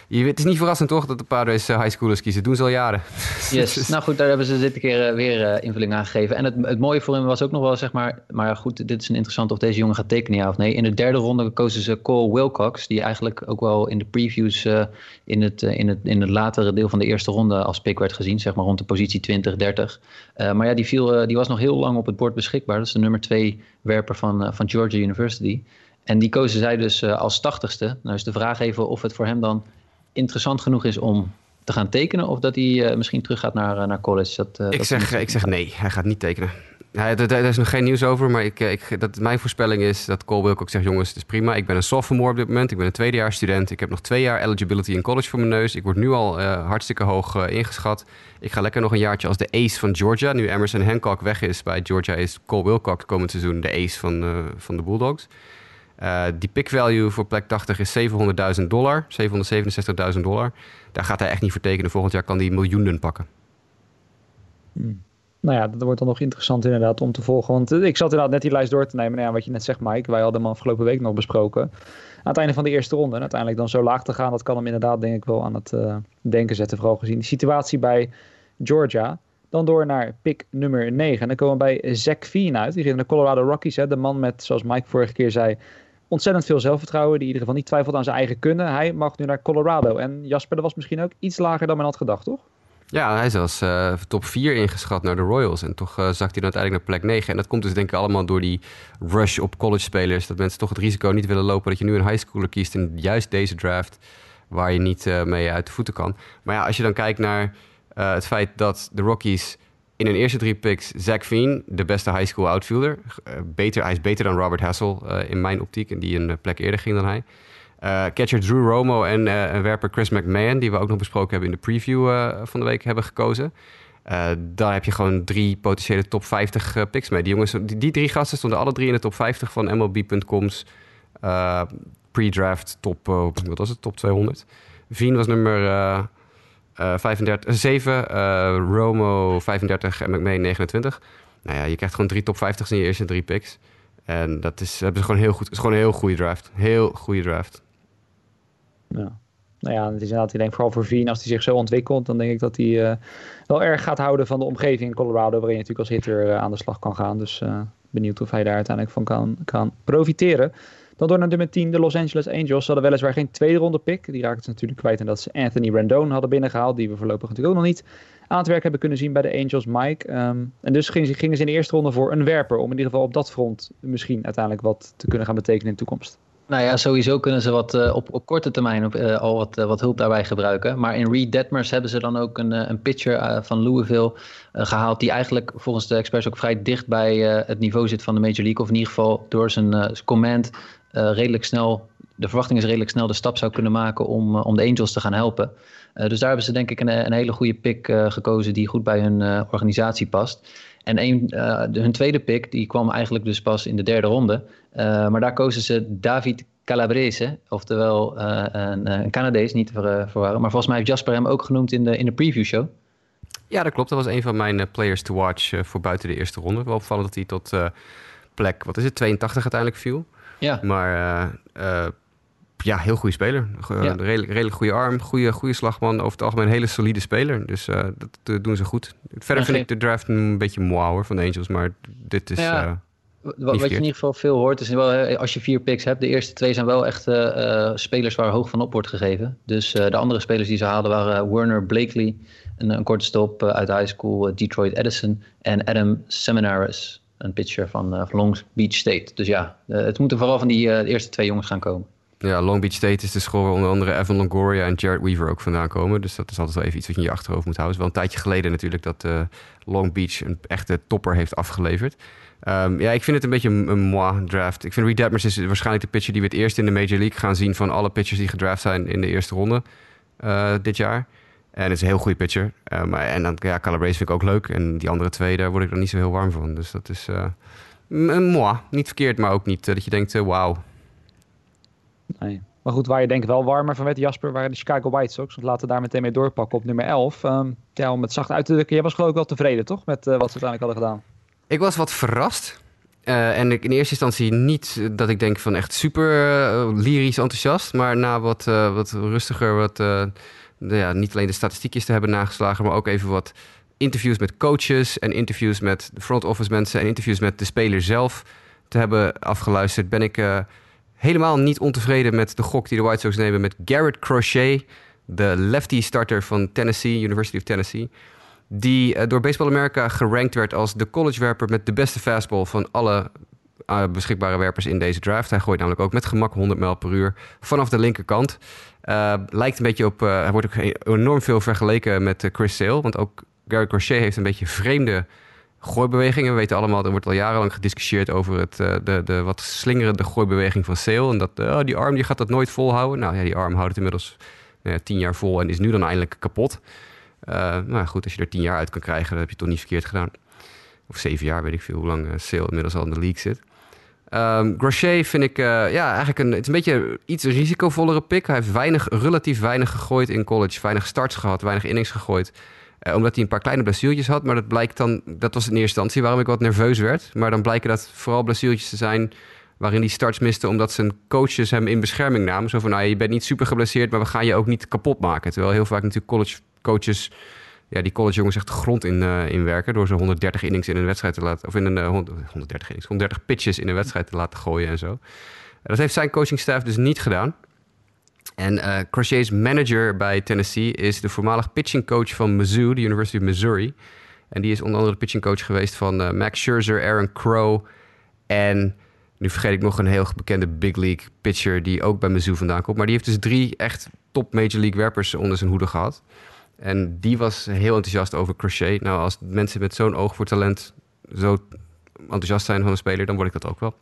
Je, het is niet verrassend toch dat de Padres high schoolers kiezen. doen ze al jaren. Yes. nou goed, daar hebben ze dit keer weer invulling aan gegeven. En het, mooie voor hem was ook nog wel, zeg maar. Maar goed, dit is een interessant of deze jongen gaat tekenen, ja of nee. In de derde ronde kozen ze Cole Wilcox. Die eigenlijk ook wel in de previews in, het, in, het, in het latere deel van de eerste ronde als pick werd gezien. Zeg maar rond de positie 20, 30. maar ja, die, viel, die was nog heel lang op het bord beschikbaar. Dat is de nummer twee werper van, van Georgia University. En die kozen zij dus als tachtigste. Nou is de vraag even of het voor hem dan interessant genoeg is om te gaan tekenen... of dat hij uh, misschien terug gaat naar, uh, naar college. Dat, ik, dat zeg, ik zeg nee, hij gaat niet tekenen. Ja, daar is nog geen nieuws over, maar ik, ik, dat, mijn voorspelling is dat Cole Wilk ook zegt... jongens, het is prima, ik ben een sophomore op dit moment. Ik ben een tweedejaars student. Ik heb nog twee jaar eligibility in college voor mijn neus. Ik word nu al hartstikke hoog ingeschat. Ik ga lekker nog een jaartje als de ace van Georgia. Nu Emerson Hancock weg is bij Georgia... is Cole Wilcox komend seizoen de ace van, van de Bulldogs. Uh, die pick value voor plek 80 is 700.000 dollar, 767.000 dollar. Daar gaat hij echt niet voor tekenen. Volgend jaar kan hij miljoenen pakken. Hmm. Nou ja, dat wordt dan nog interessant inderdaad om te volgen. Want eh, ik zat inderdaad net die lijst door te nemen. Nou ja, wat je net zegt, Mike. Wij hadden hem afgelopen week nog besproken. Aan het einde van de eerste ronde. En uiteindelijk dan zo laag te gaan, dat kan hem inderdaad denk ik wel aan het uh, denken zetten. Vooral gezien de situatie bij Georgia. Dan door naar pick nummer 9. En dan komen we bij Zach Veen uit. Die zit in de Colorado Rockies. Hè. De man met, zoals Mike vorige keer zei, ontzettend veel zelfvertrouwen. Die in ieder geval niet twijfelt aan zijn eigen kunnen. Hij mag nu naar Colorado. En Jasper, dat was misschien ook iets lager dan men had gedacht, toch? Ja, hij is zelfs uh, top 4 ingeschat naar de Royals. En toch uh, zakt hij dan uiteindelijk naar plek 9. En dat komt dus denk ik allemaal door die rush op college spelers. Dat mensen toch het risico niet willen lopen dat je nu een high schooler kiest in juist deze draft. Waar je niet uh, mee uit de voeten kan. Maar ja, als je dan kijkt naar het feit dat de Rockies in hun eerste drie picks Zach Veen, de beste high school outfielder. Uh, beter, hij is beter dan Robert Hassel uh, in mijn optiek. En die een eh, plek eerder ging dan hij. Catcher Drew Romo en werper Chris McMahon, die we ook nog besproken hebben in de preview van de week, hebben gekozen. daar heb je gewoon drie potentiële top 50 picks mee. Die, jongens, die, die, drie gasten stonden alle drie in de top 50 van MLB.com's pre-draft top, wat was het, top 200. Veen was nummer 35, 7, uh, Romo 35 en McMahon 29. Nou ja, je krijgt gewoon drie top 50's in je eerste drie picks. En dat is, hebben ze gewoon heel goed. Is gewoon een heel goede draft. Heel goede draft. Ja. Nou ja, het is inderdaad, ik denk vooral voor Vien, als hij zich zo ontwikkelt, dan denk ik dat hij wel erg gaat houden van de omgeving in Colorado, waarin je natuurlijk als hitter aan de slag kan gaan. Dus benieuwd of hij daar uiteindelijk van kan, kan profiteren. Dan door naar nummer 10, de Los Angeles Angels. Ze hadden weliswaar geen tweede ronde pick. Die raakten ze natuurlijk kwijt en dat ze Anthony Rendon hadden binnengehaald. Die we voorlopig natuurlijk ook nog niet aan het werk hebben kunnen zien bij de Angels, Mike. Um, en dus gingen ze, gingen ze in de eerste ronde voor een werper. Om in ieder geval op dat front misschien uiteindelijk wat te kunnen gaan betekenen in de toekomst. Nou ja, sowieso kunnen ze wat, uh, op, op korte termijn op, uh, al wat, uh, wat hulp daarbij gebruiken. Maar in Reed Detmers hebben ze dan ook een, een pitcher van Louisville gehaald. Die eigenlijk volgens de experts ook vrij dicht bij het niveau zit van de Major League. Of in ieder geval door zijn, command redelijk snel, de verwachting is redelijk snel de stap zou kunnen maken om, uh, om de Angels te gaan helpen. Uh, dus daar hebben ze denk ik een, een hele goede pick gekozen die goed bij hun organisatie past. En een, hun tweede pick die kwam eigenlijk dus pas in de derde ronde. maar daar kozen ze David Calabrese, oftewel een, een Canadees, niet te verwarren. Maar volgens mij heeft Jasper hem ook genoemd in de, in de preview show. Ja, dat klopt. Dat was een van mijn players to watch voor buiten de eerste ronde. Wel opvallend dat hij tot plek, wat is het, 82 uiteindelijk viel. Ja. Maar uh, ja, heel goede speler. Redelijk, redelijk goede arm, goede, goede slagman. Over het algemeen een hele solide speler. Dus dat doen ze goed. Verder vind ik de draft een beetje moe van de Angels. Maar dit is... Ja. Wat, je in ieder geval veel hoort, is wel, als je vier picks hebt, de eerste twee zijn wel echt uh, spelers waar hoog van op wordt gegeven. Dus de andere spelers die ze haalden waren Werner Blakely, een, een korte stop uit high school, Detroit Edison, en Adam Seminaris, een pitcher van, van Long Beach State. Dus ja, het moeten vooral van die eerste twee jongens gaan komen. Ja, Long Beach State is de school waar onder andere Evan Longoria en Jared Weaver ook vandaan komen. Dus dat is altijd wel even iets wat je in je achterhoofd moet houden. Het is wel een tijdje geleden natuurlijk dat Long Beach een echte topper heeft afgeleverd. Um, ja, ik vind het een beetje een, moi draft. Ik vind Reed is waarschijnlijk de pitcher die we het eerst in de Major League gaan zien van alle pitchers die gedraft zijn in de eerste ronde dit jaar. En het is een heel goede pitcher. Maar, en dan, ja, Calabrese vind ik ook leuk. En die andere twee, daar word ik dan niet zo heel warm van. Dus dat is uh, moi. Niet verkeerd, maar ook niet dat je denkt, wauw. Nee. Maar goed, waar je denk wel warmer van werd, Jasper, waren de Chicago White Sox. Want laten we daar meteen mee doorpakken op nummer 11. Um, ehm, ja, om het zacht uit te drukken, jij was geloof ik wel tevreden, toch? Met wat ze uiteindelijk hadden gedaan. Ik was wat verrast. Uh, en ik in eerste instantie niet dat ik denk van echt super uh, lyrisch enthousiast. Maar na wat, uh, wat rustiger, wat, ja, niet alleen de statistiekjes te hebben nageslagen, maar ook even wat interviews met coaches en interviews met de front office mensen en interviews met de speler zelf te hebben afgeluisterd, ben ik helemaal niet ontevreden met de gok die de White Sox nemen met Garrett Crochet, de lefty starter van Tennessee, University of Tennessee die uh, door Baseball America gerankt werd als de collegewerper met de beste fastball van alle uh, beschikbare werpers in deze draft. Hij gooit namelijk ook met gemak 100 mijl per uur vanaf de linkerkant. Uh, lijkt een beetje op, hij wordt ook enorm veel vergeleken met Chris Sale, want ook Gary Crochet heeft een beetje vreemde gooibewegingen. We weten allemaal, er wordt al jarenlang gediscussieerd over het, de, de wat slingerende gooibeweging van Sale. En dat oh, die arm die gaat dat nooit volhouden. Nou ja, die arm houdt het inmiddels nou tien jaar vol en is nu dan eindelijk kapot. Maar goed, als je er tien jaar uit kan krijgen, dan heb je het toch niet verkeerd gedaan. Of zeven jaar, weet ik veel, hoe lang Sale inmiddels al in de league zit. Um, vind ik uh, ja, eigenlijk een, het is een beetje iets risicovollere pick. Hij heeft weinig, relatief weinig gegooid in college. Weinig starts gehad, weinig innings gegooid. Uh, omdat hij een paar kleine blessuurtjes had. Maar dat blijkt dan, dat was in eerste instantie waarom ik wat nerveus werd. Maar dan blijken dat vooral blessuurtjes te zijn waarin hij starts miste omdat zijn coaches hem in bescherming namen. Zo van, nou, je bent niet super geblesseerd, maar we gaan je ook niet kapot maken. Terwijl heel vaak natuurlijk college coaches ja, die collegejongens echt de grond in, uh, in werken... door ze 130 innings in een wedstrijd te laten... of in een uh, 130 innings, 130 pitches in een wedstrijd te laten gooien en zo. dat heeft zijn coachingstaff dus niet gedaan. En uh, Crochet's manager bij Tennessee is de voormalig pitching coach van Mizzou, de University of Missouri. En die is onder andere de pitching coach geweest van Max Scherzer, Aaron Crow en nu vergeet ik nog een heel bekende big league pitcher die ook bij Mizzou vandaan komt. Maar die heeft dus drie echt top major league werpers onder zijn hoede gehad. En die was heel enthousiast over Crochet. Nou, als mensen met zo'n oog voor talent zo enthousiast zijn van een speler, dan word ik dat ook wel.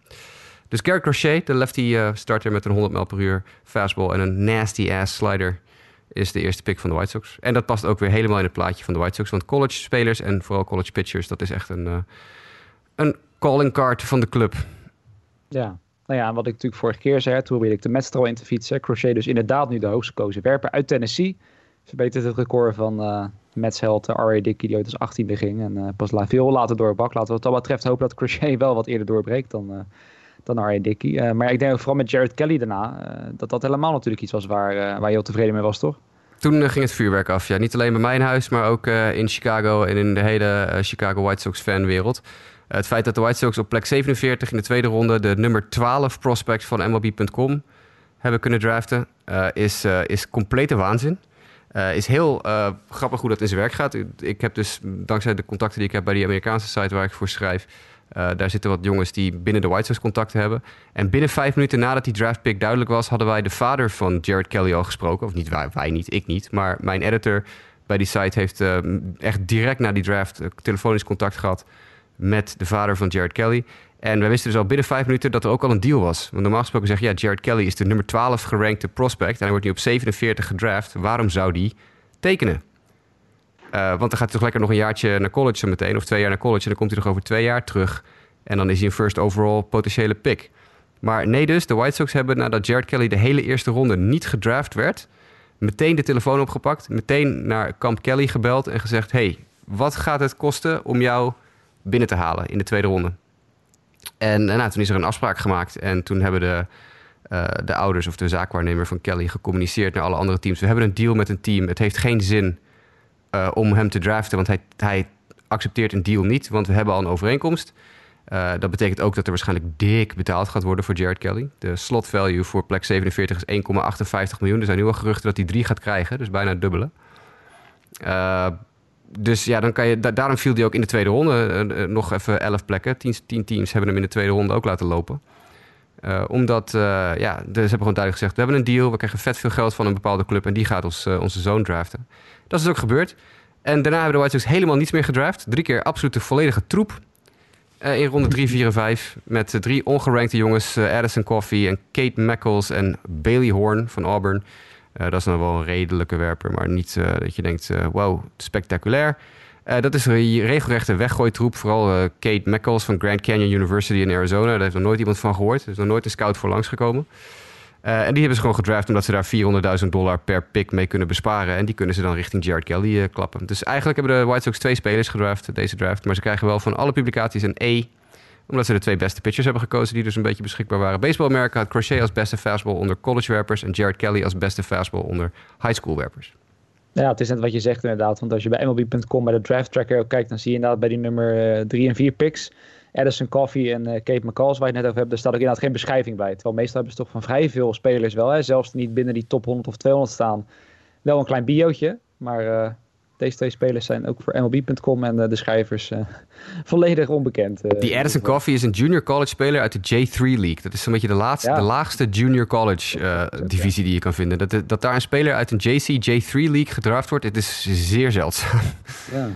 Dus Garrett Crochet, de lefty uh, starter met een 100 mijl per uur fastball en een nasty ass slider, is de eerste pick van de White Sox. En dat past ook weer helemaal in het plaatje van de White Sox. Want college spelers en vooral college pitchers, dat is echt een, uh, een calling card van de club. Ja, nou ja, wat ik natuurlijk vorige keer zei, toen probeerde ik de Mets in te fietsen. Crochet dus inderdaad nu de hoogste gekozen werper uit Tennessee. Verbetert het record van uh, Mets held uh, R.A. Dickey, die ooit als 18 ging. En uh, pas veel later doorbak. Laten we wat dat betreft hopen dat Crochet wel wat eerder doorbreekt dan, uh, dan R.A. Dickey. maar ik denk ook vooral met Jared Kelly daarna, dat dat helemaal natuurlijk iets was waar, waar je heel tevreden mee was, toch? Toen ging het vuurwerk af, ja. Niet alleen bij mijn huis, maar ook in Chicago en in de hele Chicago White Sox fanwereld. Het feit dat de White Sox op plek 47 in de tweede ronde de nummer 12 prospect van MLB.com hebben kunnen draften, is, is complete waanzin. Uh, is heel grappig hoe dat in zijn werk gaat. Ik heb dus, dankzij de contacten die ik heb bij die Amerikaanse site waar ik voor schrijf, daar zitten wat jongens die binnen de White Sox contacten hebben. En binnen vijf minuten nadat die draft pick duidelijk was, hadden wij de vader van Jared Kelly al gesproken. Of niet wij, wij niet, ik niet. Maar mijn editor bij die site heeft echt direct na die draft telefonisch contact gehad met de vader van Jared Kelly. En wij wisten dus al binnen vijf minuten dat er ook al een deal was. Want normaal gesproken zeg je, ja, Jared Kelly is de nummer 12 gerankte prospect... en hij wordt nu op 47 gedraft. Waarom zou die tekenen? Uh, want dan gaat hij toch lekker nog een jaartje naar college zo meteen... of twee jaar naar college en dan komt hij nog over twee jaar terug... en dan is hij een first overall potentiële pick. Maar nee dus, de White Sox hebben nadat Jared Kelly de hele eerste ronde niet gedraft werd... meteen de telefoon opgepakt, meteen naar Camp Kelly gebeld en gezegd... hey, wat gaat het kosten om jou binnen te halen in de tweede ronde. En, nou, toen is er een afspraak gemaakt. En toen hebben de, de ouders of de zaakwaarnemer van Kelly gecommuniceerd naar alle andere teams. We hebben een deal met een team. Het heeft geen zin om hem te draften, want hij, hij accepteert een deal niet, want we hebben al een overeenkomst. Dat betekent ook dat er waarschijnlijk dik betaald gaat worden voor Jared Kelly. De slot value voor plek 47 is 1,58 miljoen. Er zijn nu al geruchten dat hij drie gaat krijgen, dus bijna het dubbele. Dus ja, dan kan je, daarom viel hij ook in de tweede ronde uh, nog even 11 plekken. 10, 10 teams hebben hem in de tweede ronde ook laten lopen. omdat, ja, ze hebben gewoon duidelijk gezegd... we hebben een deal, we krijgen vet veel geld van een bepaalde club... en die gaat ons, onze zoon draften. Dat is ook gebeurd. En daarna hebben de White Sox helemaal niets meer gedraft. Drie keer absolute volledige troep. In ronde 3, 4 en 5. Met drie ongerankte jongens. Addison Coffey en Kate Mackles en Bailey Horn van Auburn. Dat is dan wel een redelijke werper. Maar niet dat je denkt, wow, spectaculair. dat is een regelrechte weggooitroep. Vooral Kate Mackles van Grand Canyon University in Arizona. Daar heeft nog nooit iemand van gehoord. Er is nog nooit een scout voor langsgekomen. Uh, en die hebben ze gewoon gedraft omdat ze daar 400.000 dollar per pick mee kunnen besparen. En die kunnen ze dan richting Jared Kelly klappen. Dus eigenlijk hebben de White Sox twee spelers gedraft deze draft. Maar ze krijgen wel van alle publicaties een E. Omdat ze de twee beste pitchers hebben gekozen die dus een beetje beschikbaar waren. Baseball America had Crochet als beste fastball onder college werpers. En Jared Kelly als beste fastball onder high school werpers. Ja, het is net wat je zegt inderdaad. Want als je bij MLB.com bij de draft tracker kijkt, dan zie je inderdaad bij die nummer 3 uh, en 4 picks Addison Coffee en uh, Kate McCalls, waar je het net over hebt, daar staat ook inderdaad geen beschrijving bij. Terwijl meestal hebben ze toch van vrij veel spelers wel, hè, zelfs niet binnen die top 100 of 200 staan, wel een klein biootje. Maar uh, deze twee spelers zijn ook voor MLB.com en uh, de schrijvers volledig onbekend. die Addison Coffee is een junior college speler uit de J3 League. Dat is zo'n beetje de, laatste, ja. de laagste junior college divisie die je kan vinden. Dat, dat daar een speler uit een JC J3 League gedraft wordt, het is zeer zeldzaam. Ja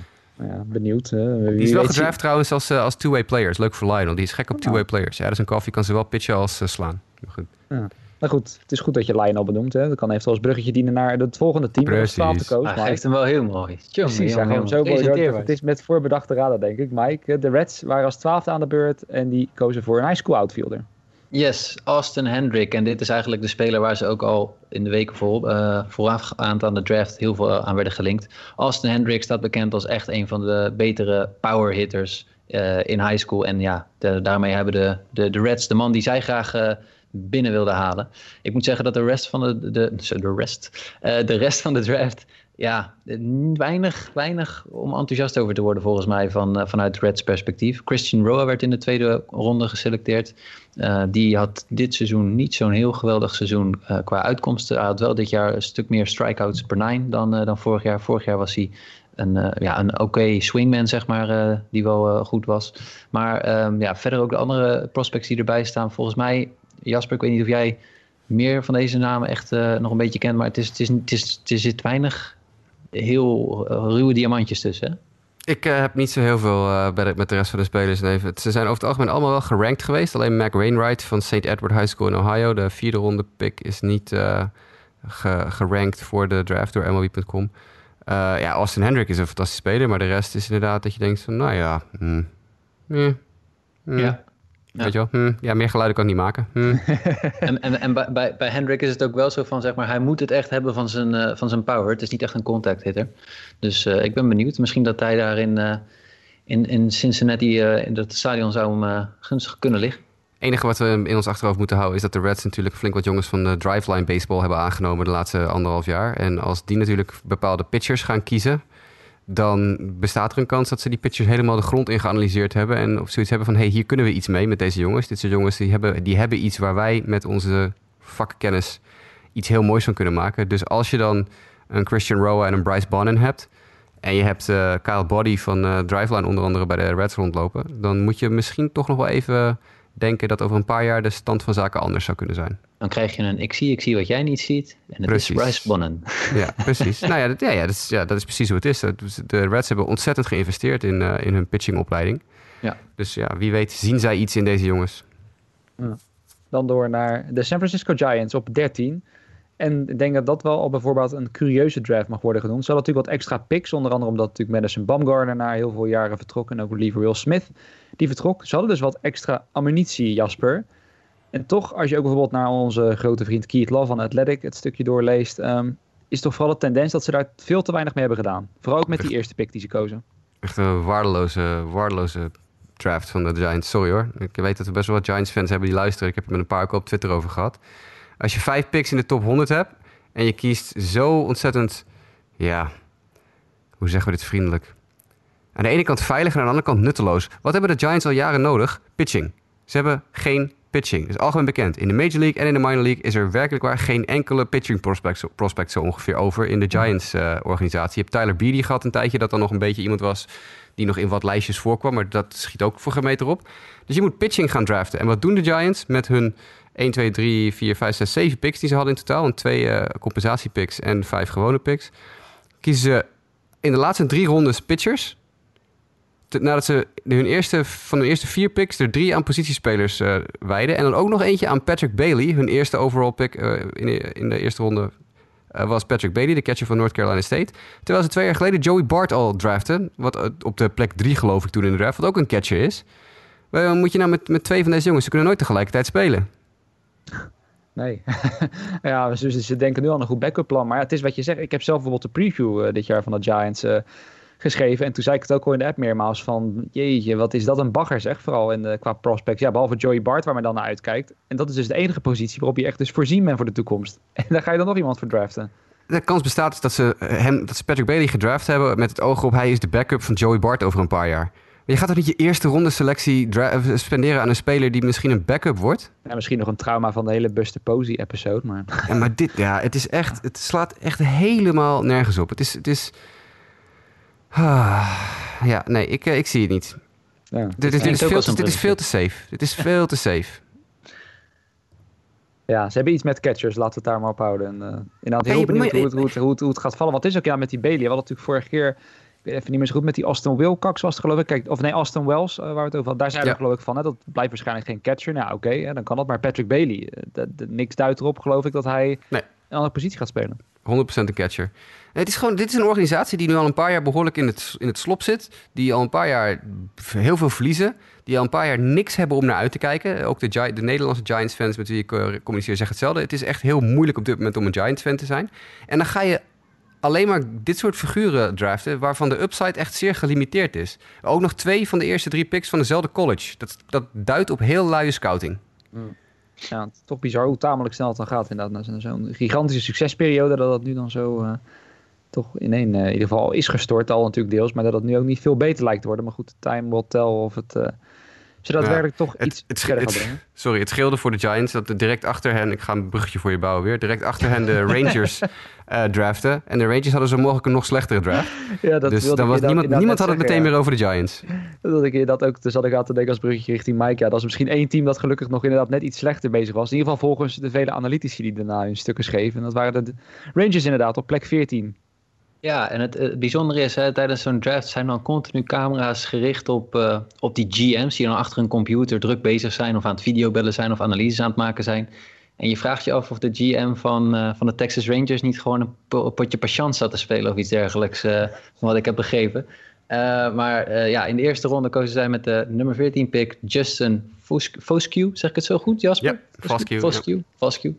ja, benieuwd. die is wel gedraft trouwens als, als two-way players. Leuk voor Lionel. Die is gek op oh. two-way players. Ja, dat is een koffie. Kan ze wel pitchen als uh, slaan. Maar goed. Ja. Nou goed, het is goed dat je Lionel benoemt. Hè. Dat kan eventueel als bruggetje dienen naar het volgende team. Precies. De coach, Hij geeft hem wel heel mooi. Tjonge, Precies, hij hem zo mooi Het is met voorbedachte raden, denk ik. Mike, de Reds waren als twaalfde aan de beurt en die kozen voor een high school outfielder. Yes, Austin Hendrick. En dit is eigenlijk de speler waar ze ook al in de weken voor, uh, voorafgaand aan de draft heel veel aan werden gelinkt. Austin Hendrick staat bekend als echt een van de betere power hitters uh, in high school. En ja, de, daarmee hebben de, de, de Reds de man die zij graag uh, binnen wilden halen. Ik moet zeggen dat de rest van de, de, de, rest, de rest van de draft ja, weinig, weinig om enthousiast over te worden volgens mij van, uh, vanuit Reds perspectief. Christian Roa werd in de tweede ronde geselecteerd. Uh, die had dit seizoen niet zo'n heel geweldig seizoen qua uitkomsten. Hij had wel dit jaar een stuk meer strikeouts per nine dan, dan vorig jaar. Vorig jaar was hij een, ja, een oké swingman, zeg maar, die wel goed was. Maar um, ja, verder ook de andere prospects die erbij staan. Volgens mij, Jasper, ik weet niet of jij meer van deze namen echt nog een beetje kent. Maar het is, het is, het is, het is, er zit weinig heel uh, ruwe diamantjes tussen. Ik uh, heb niet zo heel veel uh, bij de, met de rest van de spelers. Nee, ze zijn over het algemeen allemaal wel gerankt geweest. Alleen Mac Wainwright van St. Edward High School in Ohio, de vierde ronde pick, is niet ge, gerankt voor de draft door MLB.com. ja, Austin Hendrick is een fantastische speler, maar de rest is inderdaad dat je denkt van, nou ja, mm, mm, ja. Ja. Weet je wel? Hm, ja, meer geluiden kan ik niet maken. Hm. en en, en bij, bij Hendrik is het ook wel zo van, zeg maar, hij moet het echt hebben van zijn, uh, van zijn power. Het is niet echt een contact hitter. Dus uh, ik ben benieuwd. Misschien dat hij daar in, uh, in, in Cincinnati, in het stadion zou hem gunstig kunnen liggen. Het enige wat we in ons achterhoofd moeten houden is dat de Reds natuurlijk flink wat jongens van de driveline baseball hebben aangenomen de laatste anderhalf jaar. En als die natuurlijk bepaalde pitchers gaan kiezen, dan bestaat er een kans dat ze die pitchers helemaal de grond in geanalyseerd hebben. En of zoiets hebben van, hey, hier kunnen we iets mee met deze jongens. Dit zijn jongens die hebben, die hebben iets waar wij met onze vakkennis iets heel moois van kunnen maken. Dus als je dan een Christian Roa en een Bryce Bonnen hebt... en je hebt uh, Kyle Body van uh, Driveline onder andere bij de Reds rondlopen... dan moet je misschien toch nog wel even denken dat over een paar jaar de stand van zaken anders zou kunnen zijn. Dan krijg je een ik zie, ik zie wat jij niet ziet. En het is Bryce Bonnen. Ja, precies. nou ja dat, ja, ja, dat is, ja, dat is precies hoe het is. De Reds hebben ontzettend geïnvesteerd in, uh, in hun pitchingopleiding. Ja. Dus ja, wie weet zien zij iets in deze jongens. Ja. Dan door naar de San Francisco Giants op 13. En ik denk dat dat wel al bijvoorbeeld een curieuze draft mag worden genoemd. Ze hadden natuurlijk wat extra picks. Onder andere omdat natuurlijk Madison Bumgarner na heel veel jaren vertrok. En ook Lever Will Smith die vertrok. Ze hadden dus wat extra ammunitie, Jasper. En toch, als je ook bijvoorbeeld naar onze grote vriend Keith Love van Athletic het stukje doorleest, um, is toch vooral de tendens dat ze daar veel te weinig mee hebben gedaan. Vooral ook met die eerste pick die ze kozen. Echt een waardeloze, waardeloze draft van de Giants. Sorry hoor. Ik weet dat we best wel wat Giants-fans hebben die luisteren. Ik heb het met een paar keer op Twitter over gehad. Als je vijf picks in de top 100 hebt en je kiest zo ontzettend, ja, hoe zeggen we dit vriendelijk? Aan de ene kant veilig en aan de andere kant nutteloos. Wat hebben de Giants al jaren nodig? Pitching. Ze hebben geen pitching. Dat is algemeen bekend. In de Major League en in de Minor League is er werkelijk waar geen enkele pitching prospect, prospect zo ongeveer over in de Giants-organisatie. je hebt Tyler Beatty gehad een tijdje, dat dan nog een beetje iemand was die nog in wat lijstjes voorkwam, maar dat schiet ook voor gemeter op. Dus je moet pitching gaan draften. En wat doen de Giants met hun 1, 2, 3, 4, 5, 6, 7 picks die ze hadden in totaal? En twee uh, compensatiepicks en vijf gewone picks. Kiezen ze in de laatste drie rondes pitchers nadat ze hun eerste, van hun eerste vier picks er drie aan positiespelers uh, wijden. En dan ook nog eentje aan Patrick Bailey. Hun eerste overall pick uh, in, de, in, de, eerste ronde uh, was Patrick Bailey, de catcher van North Carolina State. Terwijl ze twee jaar geleden Joey Bart al draften. Wat op de plek drie geloof ik toen in de draft. Wat ook een catcher is. Wat moet je nou met, met twee van deze jongens? Ze kunnen nooit tegelijkertijd spelen. Nee. ja, dus ze denken nu al een goed backup plan. Maar ja, het is wat je zegt. Ik heb zelf bijvoorbeeld de preview dit jaar van de Giants geschreven. En toen zei ik het ook al in de app meermaals van... jeetje, wat is dat een bagger zeg. Vooral in de, qua prospects. Ja, behalve Joey Bart waar men dan naar uitkijkt. En dat is dus de enige positie waarop je echt dus voorzien bent voor de toekomst. En daar ga je dan nog iemand voor draften. De kans bestaat dat ze, hem, dat ze Patrick Bailey gedraft hebben... met het oog op hij is de backup van Joey Bart over een paar jaar. Maar je gaat toch niet je eerste ronde selectie spenderen aan een speler die misschien een backup wordt? Ja, misschien nog een trauma van de hele Buster Posey episode, maar... Ja, maar dit, ja, het is echt, het slaat echt helemaal nergens op. Het is, het is, ja, nee, ik, eh, ik zie het niet. Ja. Dit, is, dit, is veel, dit is veel te safe. Dit is veel te safe. Ja, ze hebben iets met catchers, laten we het daar maar op houden. En, uh, inderdaad, heel benieuwd hoe, het, hoe, het, hoe, het, hoe het gaat vallen. Wat is ook ja met die Bailey? We hadden natuurlijk vorige keer, ik weet even niet meer zo goed, met die Aston Wilcox was het geloof ik. Kijk, of nee, Aston Wells, uh, waar we het over hadden. Daar zijn we geloof ik van, hè, dat blijft waarschijnlijk geen catcher. Nou oké, okay, dan kan dat. Maar Patrick Bailey, de, niks duidt erop geloof ik dat hij nee. een andere positie gaat spelen. 100% een catcher. Het is gewoon, dit is een organisatie die nu al een paar jaar behoorlijk in het, in het slop zit. Die al een paar jaar heel veel verliezen. Die al een paar jaar niks hebben om naar uit te kijken. Ook de, de Nederlandse Giants-fans met wie ik uh, communiceer zeggen hetzelfde. Het is echt heel moeilijk op dit moment om een Giants-fan te zijn. En dan ga je alleen maar dit soort figuren draften... waarvan de upside echt zeer gelimiteerd is. Ook nog twee van de eerste drie picks van dezelfde college. Dat, dat duidt op heel luie scouting. Mm. Ja, toch bizar hoe tamelijk snel het dan gaat inderdaad. Na zo'n gigantische succesperiode dat dat nu dan zo... Uh toch in één uh, in ieder geval is gestort al natuurlijk deels, maar dat het nu ook niet veel beter lijkt te worden. Maar goed, time will tell of het daadwerkelijk ja, toch het, iets het, verder brengen. Sorry, het scheelde voor de Giants dat direct achter hen, ik ga een bruggetje voor je bouwen weer, direct achter hen de Rangers uh, draften. En de Rangers hadden zo mogelijk een nog slechtere draft. ja, dat dus dan was niemand, niemand had het meteen meer over de Giants. Dat ik dat ook, dus had ik aan te denken als bruggetje richting Mike. Ja, dat is misschien één team dat gelukkig nog inderdaad net iets slechter bezig was. In ieder geval volgens de vele analytici die daarna hun stukken schreven. En dat waren de Rangers inderdaad op plek 14. Ja, en het, bijzondere is, hè, tijdens zo'n draft zijn dan continu camera's gericht op, uh, op die GM's die dan achter een computer druk bezig zijn of aan het videobellen zijn of analyses aan het maken zijn. En je vraagt je af of de GM van, uh, van de Texas Rangers niet gewoon een potje patiënt zat te spelen of iets dergelijks, uh, van wat ik heb begrepen. maar ja, in de eerste ronde kozen zij met de nummer 14 pick Justin Foscue. Zeg ik het zo goed, Jasper? Ja, Foscue. Foscue.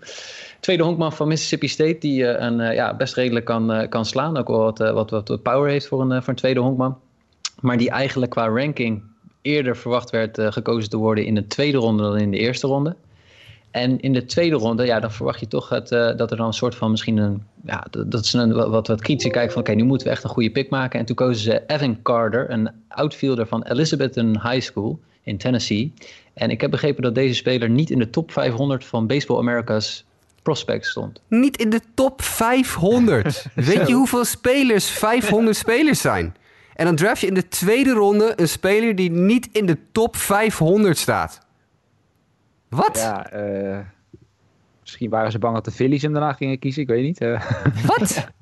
Tweede honkman van Mississippi State, die uh, een, uh, ja, best redelijk kan, uh, kan slaan. Ook wel wat, wat, wat power heeft voor een, voor een tweede honkman. Maar die eigenlijk qua ranking eerder verwacht werd gekozen te worden in de tweede ronde dan in de eerste ronde. En in de tweede ronde, ja, dan verwacht je toch het, dat er dan een soort van misschien een. Ja, dat ze een wat, wat kritische kijken van: oké, nu moeten we echt een goede pick maken. En toen kozen ze Evan Carter, een outfielder van Elizabethton High School in Tennessee. En ik heb begrepen dat deze speler niet in de top 500 van Baseball America's prospect stond. Niet in de top 500. Weet je hoeveel spelers 500 spelers zijn? En dan draft je in de tweede ronde een speler die niet in de top 500 staat. Wat? Ja, uh, misschien waren ze bang dat de Phillies hem daarna gingen kiezen. Ik weet niet. Uh. Wat?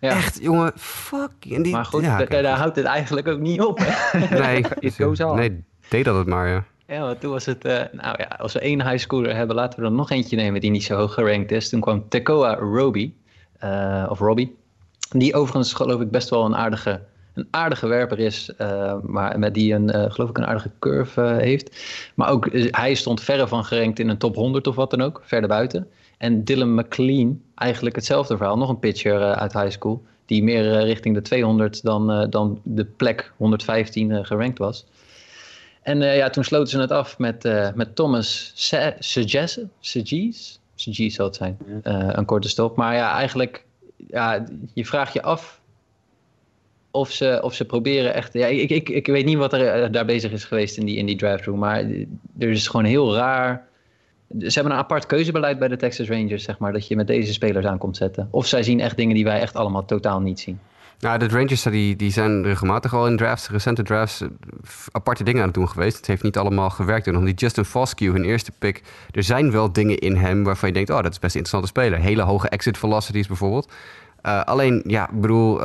ja. Echt, jongen, fuck. Die, maar goed, ja, daar, houdt het eigenlijk ook niet op. Hè? Nee, nee, deed dat het maar, ja. Ja, want toen was het, uh, nou ja, als we één highschooler hebben, laten we er nog eentje nemen die niet zo hoog gerankt is. Toen kwam Tekoa Roby, uh, of Robbie, die overigens geloof ik best wel een aardige, een aardige werper is, uh, maar met die een, geloof ik een aardige curve heeft. Maar ook hij stond verre van gerankt in een top 100 of wat dan ook, verder buiten. En Dylan McLean, eigenlijk hetzelfde verhaal, nog een pitcher uit high school, die meer richting de 200 dan, dan de plek 115 gerankt was. En ja, toen sloten ze het af met, met Thomas Segese, Segese zal het zijn, een korte stop. Maar ja, eigenlijk, ja, je vraagt je af of ze, of ze proberen echt. Ja, ik, ik, ik weet niet wat er eh, daar bezig is geweest in die, in die drive-thru. Maar er is gewoon heel raar. Ze hebben een apart keuzebeleid bij de Texas Rangers, zeg maar. Dat je met deze spelers aan komt zetten. Of zij zien echt dingen die wij echt allemaal totaal niet zien. Nou, de Rangers die, die zijn regelmatig al in drafts, recente drafts, eh, aparte dingen aan het doen geweest. Het heeft niet allemaal gewerkt. En dan die Justin Foscue, hun eerste pick. Er zijn wel dingen in hem waarvan je denkt, oh, dat is best een interessante speler. Hele hoge exit velocities bijvoorbeeld. Uh, alleen, ja, ik bedoel,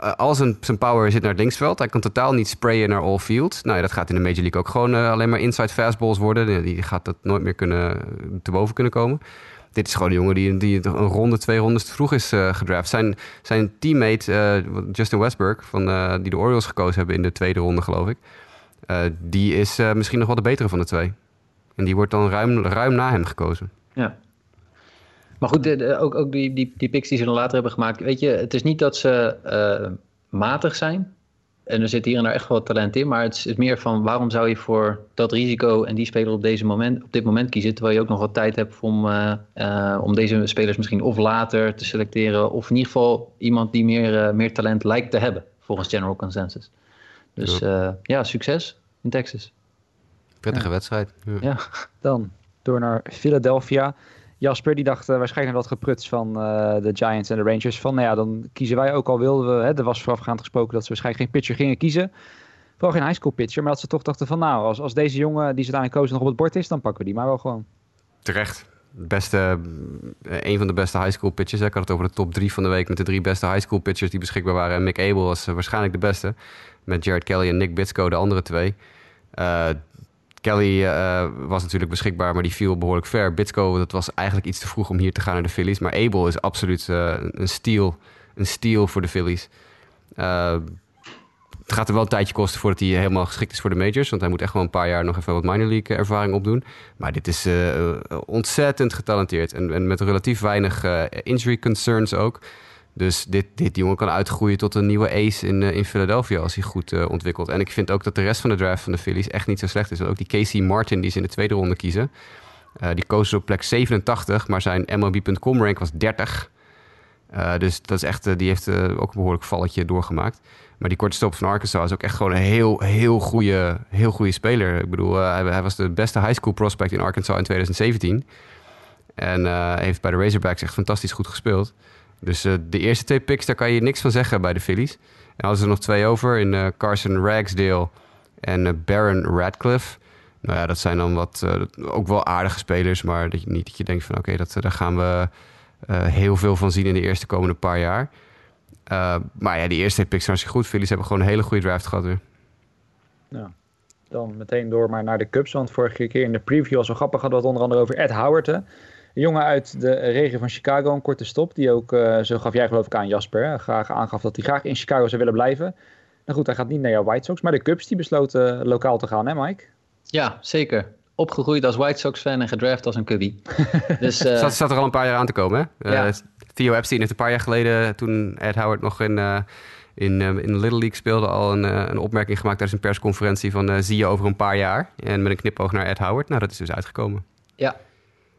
uh, al zijn, power zit naar het linksveld. Hij kan totaal niet sprayen naar all field. Nou dat gaat in de Major League ook gewoon uh, alleen maar inside fastballs worden. Die gaat dat nooit meer kunnen, te boven kunnen komen. Dit is gewoon een jongen die, die een ronde, twee rondes te vroeg is uh, gedraft. Zijn, zijn teammate Justin Westberg, van, die de Orioles gekozen hebben in de tweede ronde, geloof ik. die is misschien nog wel de betere van de twee. En die wordt dan ruim, ruim na hem gekozen. Ja, maar goed, ook, ook die, die, die picks die ze dan later hebben gemaakt. Weet je, het is niet dat ze uh, matig zijn. En er zit hier en daar echt wel talent in. Maar het is meer van waarom zou je voor dat risico en die speler op, deze moment, op dit moment kiezen. Terwijl je ook nog wat tijd hebt om, uh, uh, om deze spelers misschien of later te selecteren. Of in ieder geval iemand die meer, meer talent lijkt te hebben. Volgens General Consensus. Dus ja, ja succes in Texas. Prettige wedstrijd. Ja. ja. Dan door naar Philadelphia. Jasper die dacht uh, waarschijnlijk wat gepruts van uh, de Giants en de Rangers. Van nou ja, dan kiezen wij ook al wilden we. Hè, er was voorafgaand gesproken dat ze waarschijnlijk geen pitcher gingen kiezen. Vooral geen high school pitcher. Maar dat ze toch dachten van nou, als, als deze jongen die ze daarin kozen nog op het bord is, dan pakken we die maar wel gewoon. Terecht. Beste, eh, een van de beste high school pitchers. Ik had het over de top drie van de week met de drie beste high school pitchers die beschikbaar waren. En Mick Abel was waarschijnlijk de beste. Met Jared Kelly en Nick Bitsko de andere twee. Kelly uh, was natuurlijk beschikbaar, maar die viel behoorlijk ver. Bitco, dat was eigenlijk iets te vroeg om hier te gaan naar de Phillies. Maar Abel is absoluut uh, een steal. Een steal voor de Phillies. Uh, het gaat er wel een tijdje kosten voordat hij helemaal geschikt is voor de majors. Want hij moet echt wel een paar jaar nog even wat minor league ervaring opdoen. Maar dit is ontzettend getalenteerd. En, en met relatief weinig injury concerns ook. Dus dit, dit jongen kan uitgroeien tot een nieuwe ace in, uh, in Philadelphia als hij goed uh, ontwikkelt. En ik vind ook dat de rest van de draft van de Phillies echt niet zo slecht is. Ook die Casey Martin die ze in de tweede ronde kiezen. Uh, die koos op plek 87, maar zijn MLB.com rank was 30. dus dat is echt, die heeft ook een behoorlijk valletje doorgemaakt. Maar die korte stop van Arkansas is ook echt gewoon een heel, heel goede, heel goede speler. Ik bedoel, hij, hij, was de beste high school prospect in Arkansas in 2017. En heeft bij de Razorbacks echt fantastisch goed gespeeld. Dus uh, de eerste twee picks, daar kan je niks van zeggen bij de Phillies. En ze er nog twee over in uh, Carson Ragsdale en uh, Baron Radcliffe. Nou ja, dat zijn dan wat, ook wel aardige spelers, maar dat je niet dat je denkt van oké, okay, daar gaan we heel veel van zien in de eerste komende paar jaar. maar ja, die eerste twee picks zijn hartstikke goed. Phillies hebben gewoon een hele goede draft gehad weer. Ja. Dan meteen door maar naar de Cubs, want vorige keer in de preview was wel grappig. Hadden we het onder andere over Ed Howard. Een jongen uit de regio van Chicago, een korte stop. Die ook, uh, zo gaf jij geloof ik aan Jasper, graag aangaf dat hij graag in Chicago zou willen blijven. Nou goed, hij gaat niet naar jouw White Sox, maar de Cubs die besloten lokaal te gaan, hè Mike? Ja, zeker. Opgegroeid als White Sox-fan en gedraft als een cubby. dus, uh... zat, zat, er al een paar jaar aan te komen, hè? Ja. Uh, Theo Epstein heeft een paar jaar geleden, toen Ed Howard nog in, in, in de Little League speelde, al een, een opmerking gemaakt tijdens een persconferentie van zie je over een paar jaar. En met een knipoog naar Ed Howard. Nou, dat is dus uitgekomen. Ja,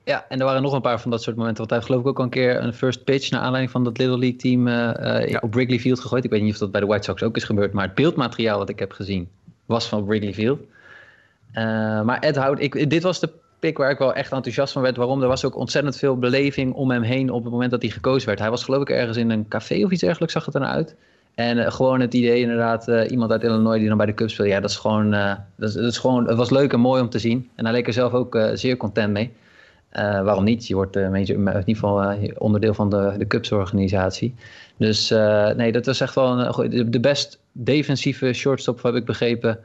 ja, en er waren nog een paar van dat soort momenten. Want hij heeft geloof ik ook al een keer een first pitch... naar aanleiding van dat Little League team uh, op Wrigley Field gegooid. Ik weet niet of dat bij de White Sox ook is gebeurd... maar het beeldmateriaal wat ik heb gezien was van Wrigley Field. Uh, maar Ed Hout, ik, dit was de pick waar ik wel echt enthousiast van werd. Waarom? Er was ook ontzettend veel beleving om hem heen... op het moment dat hij gekozen werd. Hij was geloof ik ergens in een café of iets dergelijks, zag het ernaar uit... En uh, gewoon het idee inderdaad, uh, iemand uit Illinois die dan bij de Cubs speelt. Ja, dat is gewoon, uh, dat is, dat is, gewoon, het was leuk en mooi om te zien. En hij leek er zelf ook zeer content mee. Uh, waarom niet? Je wordt uh, in ieder geval uh, onderdeel van de, de Cubs-organisatie. Dus nee, dat was echt wel een, de best defensieve shortstop, heb ik begrepen,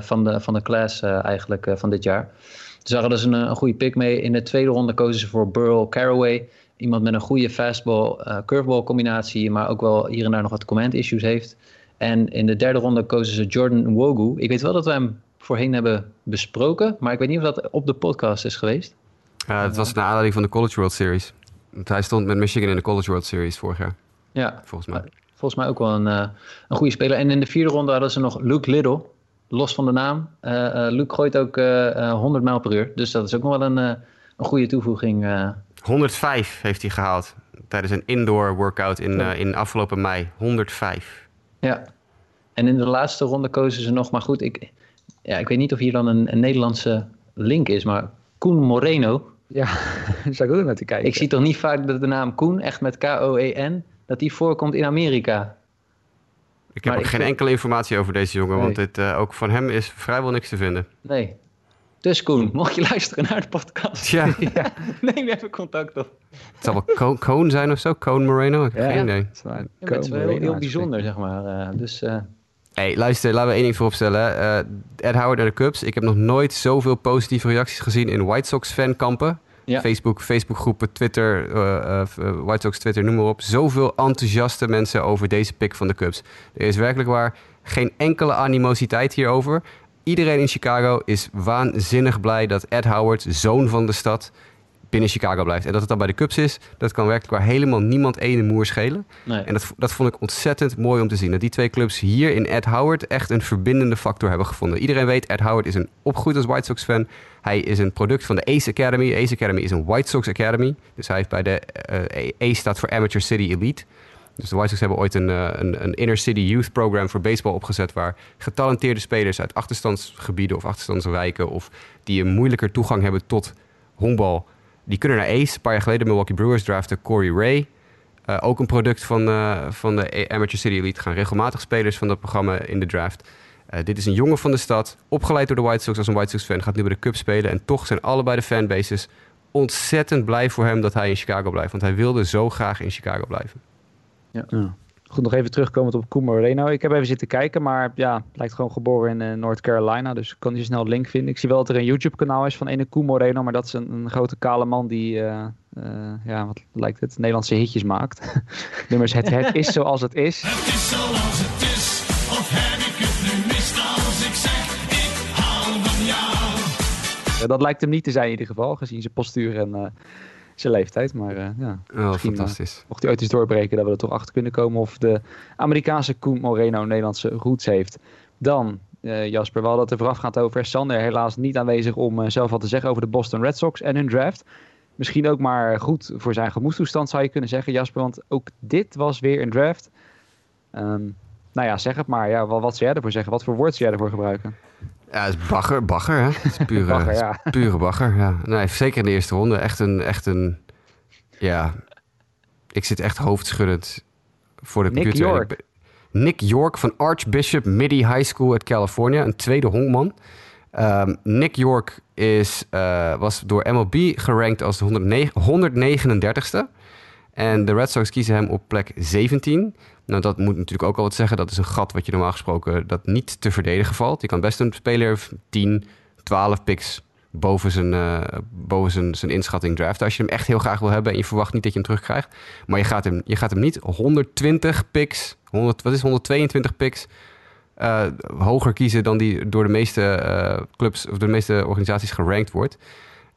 van, de, van de class eigenlijk van dit jaar. Ze zagen dus een, een goede pick mee. In de tweede ronde kozen ze voor Burl Caraway. Iemand met een goede fastball-curveball combinatie, maar ook wel hier en daar nog wat command issues heeft. En in de derde ronde kozen ze Jordan Wogu. Ik weet wel dat we hem voorheen hebben besproken, maar ik weet niet of dat op de podcast is geweest. Ja, het was naar aanleiding van de College World Series. Want hij stond met Michigan in de College World Series vorig jaar. Ja, volgens mij. Volgens mij ook wel een, uh, een goede speler. En in de vierde ronde hadden ze nog Luke Little. los van de naam. Uh, Luke gooit ook 100 mijl per uur. Dus dat is ook nog wel een, een goede toevoeging. 105 heeft hij gehaald tijdens een indoor workout in, in afgelopen mei. 105. Ja, en in de laatste ronde kozen ze nog. Maar goed, ik, ja, ik weet niet of hier dan een, een Nederlandse link is. Maar Koen Moreno. Ja, daar zou ik ook naar te kijken. Ik zie toch niet vaak dat de naam Koen, echt met K-O-E-N, dat die voorkomt in Amerika. Ik heb ook geen enkele informatie over deze jongen, want dit, uh, ook van hem is vrijwel niks te vinden. Nee. Dus Koen, mocht je luisteren naar de podcast, ja. ja. neem even contact op. Het zal wel Coon zijn of zo, Coon Moreno, ik heb ja, geen idee. Het is, wel heel, heel bijzonder, zeg maar. Uh, dus... Uh, Hey, luister, laten we één ding vooropstellen. Uh, Ed Howard en de Cubs. Ik heb nog nooit zoveel positieve reacties gezien in White Sox fankampen. Ja. Facebook, Facebookgroepen, Twitter, uh, uh, White Sox Twitter, noem maar op. Zoveel enthousiaste mensen over deze pick van de Cubs. Er is werkelijk waar geen enkele animositeit hierover. Iedereen in Chicago is waanzinnig blij dat Ed Howard, zoon van de stad, binnen Chicago blijft. En dat het dan bij de Cubs is, dat kan werkelijk waar helemaal niemand ene moer schelen. Nee. En dat, dat vond ik ontzettend mooi om te zien. Dat die twee clubs hier in Ed Howard echt een verbindende factor hebben gevonden. Iedereen weet, Ed Howard is een opgegroeid als White Sox fan. Hij is een product van de Ace Academy. Ace Academy is een White Sox Academy. Dus hij heeft bij de uh, Ace staat voor Amateur City Elite. Dus de White Sox hebben ooit een, uh, een, een Inner City Youth Program voor baseball opgezet... waar getalenteerde spelers uit achterstandsgebieden of achterstandswijken... of die een moeilijker toegang hebben tot honkbal die kunnen naar Ace. Een paar jaar geleden Milwaukee Brewers draften Corey Ray. Uh, ook een product van, uh, van de Amateur City Elite. Gaan regelmatig spelers van dat programma in de draft. Uh, dit is een jongen van de stad, opgeleid door de White Sox als een White Sox fan. Gaat nu bij de Cubs spelen. En toch zijn allebei de fanbases ontzettend blij voor hem dat hij in Chicago blijft. Want hij wilde zo graag in Chicago blijven. Ja. ja. Goed, nog even terugkomen op Koen Moreno. Ik heb even zitten kijken, maar ja, lijkt gewoon geboren in uh, North Carolina. Dus ik kan niet zo snel een link vinden. Ik zie wel dat er een YouTube-kanaal is van ene Koen Moreno. Maar dat is een, een grote kale man die, uh, uh, ja, wat lijkt het, Nederlandse hitjes maakt. Nummers, het, het is zoals het is. Het is zoals het is, of heb ik het nu mis als ik zeg, ik hou van jou. dat lijkt hem niet te zijn in ieder geval, gezien zijn postuur en zijn leeftijd. Maar uh, ja, oh, fantastisch. mocht hij ooit eens doorbreken, dat we er toch achter kunnen komen of de Amerikaanse Koen Moreno Nederlandse roots heeft. Dan, uh, Jasper, we hadden het er voorafgaand over. Sander helaas niet aanwezig om zelf wat te zeggen over de Boston Red Sox en hun draft. Misschien ook maar goed voor zijn gemoedstoestand zou je kunnen zeggen, Jasper. Want ook dit was weer een draft. Um, nou ja, zeg het maar. Ja, wat, wat zou jij ervoor zeggen? Wat voor woord zou jij ervoor gebruiken? Ja, het is bagger, bagger, hè? Het is pure bagger, ja. pure bagger, ja. Nee, zeker in de eerste ronde. Echt een, echt een, ja... Ik zit echt hoofdschuddend voor de Nick computer. York. Nick York van Archbishop Midi High School uit California. Een tweede honkman. Um, Nick York is, uh, was door MLB gerankt als de 139ste. En de Red Sox kiezen hem op plek 17. Nou, dat moet natuurlijk ook al wat zeggen. Dat is een gat wat je normaal gesproken dat niet te verdedigen valt. Je kan best een speler 10, 12 picks boven zijn, uh, boven zijn, zijn inschatting draften. Als je hem echt heel graag wil hebben en je verwacht niet dat je hem terugkrijgt. Maar je gaat hem, je gaat hem niet 120 picks, 100, wat is 122 picks, uh, hoger kiezen dan die door de meeste uh, clubs of door de meeste organisaties gerankt wordt.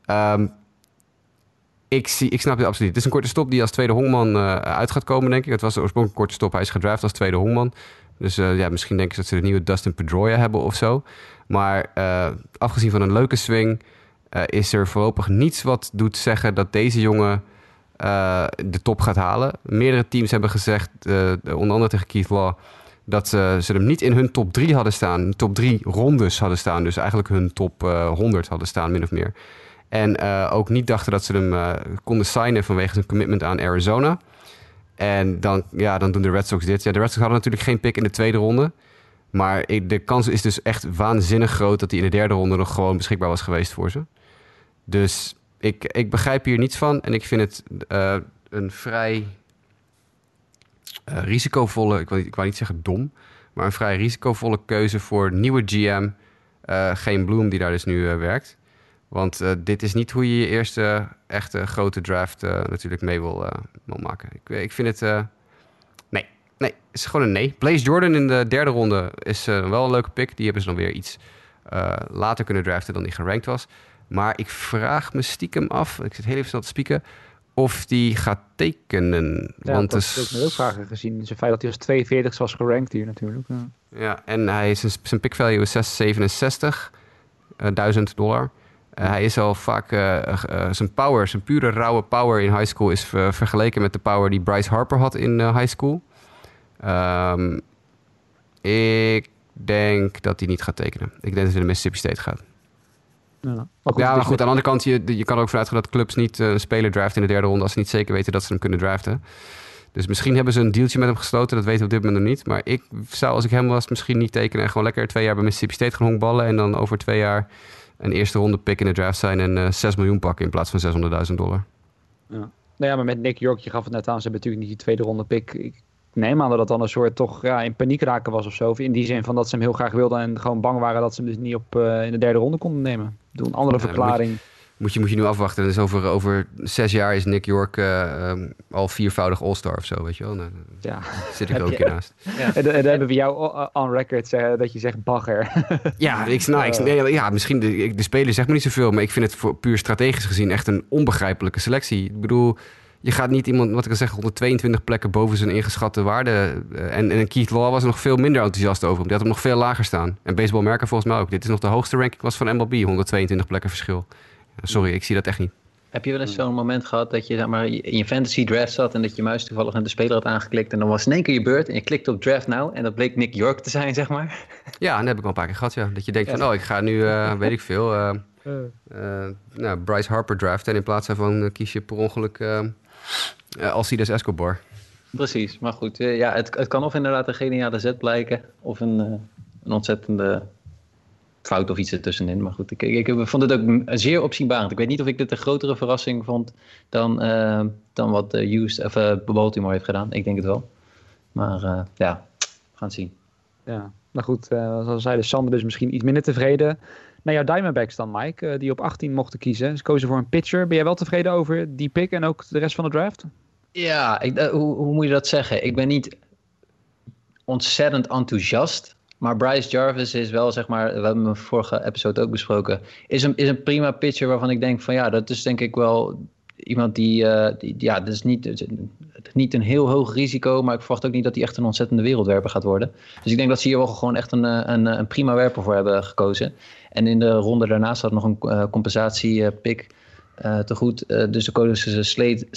Um, ik, zie, ik snap het absoluut. Het is een korte stop die als tweede hongman uh, uit gaat komen, denk ik. Het was oorspronkelijk een korte stop. Hij is gedraft als tweede hongman. Dus uh, ja, misschien denken ze dat ze de nieuwe Dustin Pedroia hebben of zo. Maar uh, afgezien van een leuke swing... is er voorlopig niets wat doet zeggen dat deze jongen de top gaat halen. Meerdere teams hebben gezegd, onder andere tegen Keith Law... dat ze hem niet in hun top 3 hadden staan. Top 3 rondes hadden staan. Dus eigenlijk hun top 100 hadden staan, min of meer. En uh, ook niet dachten dat ze hem uh, konden signen vanwege zijn commitment aan Arizona. En dan, ja, dan doen de Red Sox dit. Ja, de Red Sox hadden natuurlijk geen pick in de tweede ronde. Maar de kans is dus echt waanzinnig groot dat hij in de derde ronde nog gewoon beschikbaar was geweest voor ze. Dus ik, ik begrijp hier niets van. En ik vind het uh, een vrij risicovolle, ik wil, ik niet zeggen dom, maar een vrij risicovolle keuze voor nieuwe GM. geen Bloom die daar dus nu werkt. Want uh, dit is niet hoe je je eerste echte grote draft uh, natuurlijk mee wil, uh, wil maken. Ik, ik vind het... nee, nee, het is gewoon een nee. Blaze Jordan in de derde ronde is wel een leuke pick. Die hebben ze dan weer iets later kunnen draften dan die gerankt was. Maar ik vraag me stiekem af, ik zit heel even snel te spieken... of die gaat tekenen. Ja, want dat is- heb ik me ook vragen gezien. Zijn feit dat hij als 42 was gerankt hier natuurlijk. Ja. Ja, en hij is, zijn pick value is 667 eh, duizend dollar. Eh, hij is al vaak, eh, eh, zijn power, zijn pure rauwe power in high school is ver- vergeleken met de power die Bryce Harper had in high school. Ehm, ik denk dat hij niet gaat tekenen. Ik denk dat hij naar Mississippi State gaat. Ja, maar ja, maar dus goed, aan de andere kant, je, je kan er ook vanuit gaan dat clubs niet een speler draften in de derde ronde als ze niet zeker weten dat ze hem kunnen draften. Dus misschien hebben ze een dealtje met hem gesloten, dat weten we op dit moment nog niet. Maar ik zou, als ik hem was, misschien niet tekenen en gewoon lekker twee jaar bij Mississippi State gaan honkballen. En dan over twee jaar een eerste ronde pick in de draft zijn en eh 6 miljoen pakken in plaats van 600.000 dollar. Nou ja, maar met Nick York, je gaf het net aan, ze hebben natuurlijk niet die tweede ronde pick. Ik neem aan dat dat dan een soort toch ja, in paniek raken was of zo. Of in die zin van dat ze hem heel graag wilden en gewoon bang waren dat ze hem dus niet op, eh, in de derde ronde konden nemen. Doe een andere Ja, verklaring. Moet je, moet je nu afwachten. Dus over, over zes jaar is Nick York eh, ehm, al viervoudig All-Star of zo, weet je wel. Nou, Ja. zit ik ook je- een keer naast. En, dan- en dan hebben we jou on record dat je zegt bagger. Ja, ik, nou, ik, nee, ja misschien de, de speler zegt me niet zoveel, maar ik vind het voor, puur strategisch gezien echt een onbegrijpelijke selectie. Ik bedoel, je gaat niet iemand, wat ik al zeg, 122 plekken boven zijn ingeschatte waarde. eh, En, en Keith Law was er nog veel minder enthousiast over. Die had hem nog veel lager staan. En Baseball Merken volgens mij ook. Dit is nog de hoogste ranking was van MLB, 122 plekken verschil. Sorry, ik zie dat echt niet. Heb je wel eens zo'n moment gehad dat je zeg maar, in je fantasy draft zat en dat je muis toevallig naar de speler had aangeklikt en dan was in één keer je beurt en je klikte op draft now en dat bleek Nick York te zijn, zeg maar? Ja, dat heb ik wel een paar keer gehad, ja. Dat je denkt van, oh, ik ga nu, eh, weet ik veel, eh, eh, nou, Bryce Harper draften. En in plaats daarvan kies je per ongeluk eh eh, Alcides Escobar. Precies, maar goed, ja, het, het kan of inderdaad een geniale zet blijken of een, eh, een ontzettende fout of iets ertussenin. Maar goed, ik, ik, ik vond het ook zeer opzienbarend. Ik weet niet of ik dit een grotere verrassing vond dan, eh, dan wat eh, Houston, of, eh, Baltimore heeft gedaan. Ik denk het wel. Maar eh, ja, we gaan het zien. Ja, nou goed, eh zoals zeiden Sander dus misschien iets minder tevreden. Nou, jouw Diamondbacks dan, Mike, eh, die op 18 mochten kiezen. Ze kozen voor een pitcher. Ben jij wel tevreden over die pick en ook de rest van de draft? Ja, ik, eh, hoe, hoe moet je dat zeggen? Ik ben niet ontzettend enthousiast. Maar Bryce Jarvis is wel, zeg maar, we hebben hem vorige episode ook besproken, is een, is een prima pitcher waarvan ik denk van ja, dat is denk ik wel iemand die, eh, die ja, dat is niet, niet een heel hoog risico, maar ik verwacht ook niet dat hij echt een ontzettende wereldwerper gaat worden. Dus ik denk dat ze hier wel gewoon echt een, eh, een, een prima werper voor hebben gekozen. En in de ronde daarnaast had nog een eh, compensatie-pick te goed. Dus de kozen ze Slade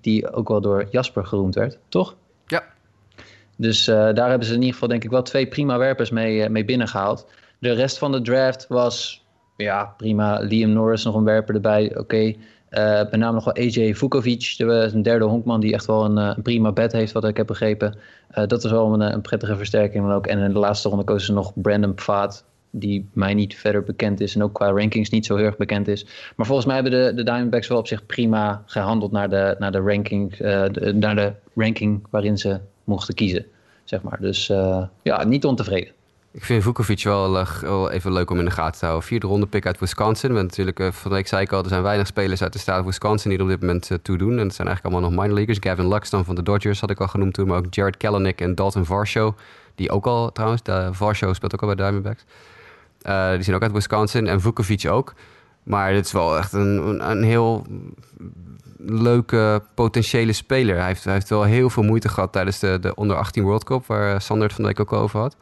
die ook wel door Jasper geroemd werd, toch? Ja. Dus eh, daar hebben ze in ieder geval denk ik wel twee prima werpers mee, eh, mee binnengehaald. De rest van de draft was ja, prima. Liam Norris nog een werper erbij, oké. Eh met name nog wel AJ Vukovic, de, een derde honkman die echt wel een, prima bed heeft, wat ik heb begrepen. Dat is wel een, een prettige versterking dan ook. En in de laatste ronde kozen ze nog Brandon Pfaat, die mij niet verder bekend is en ook qua rankings niet zo heel erg bekend is. Maar volgens mij hebben de, de Diamondbacks wel op zich prima gehandeld naar de, naar de, ranking, naar de ranking waarin ze mochten kiezen. Zeg maar. Dus eh, ja, niet ontevreden. Ik vind Vukovic wel, eh, wel even leuk om in de gaten te houden. Vierde ronde pick uit Wisconsin. Want natuurlijk, eh, van de week zei ik al, er zijn weinig spelers uit de staat Wisconsin die er op dit moment eh, toe doen. En dat zijn eigenlijk allemaal nog minor leaguers. Gavin Luxton van de Dodgers had ik al genoemd toen. Maar ook Jared Kelenic en Dalton Varsho. Die ook al, trouwens, de Varsho speelt ook al bij Diamondbacks. Die zijn ook uit Wisconsin. En Vukovic ook. Maar dit is wel echt een, een heel leuke potentiële speler. Hij heeft, hij heeft wel heel veel moeite gehad tijdens de, de onder 18 World Cup. Waar eh, Sander het van de ook over had.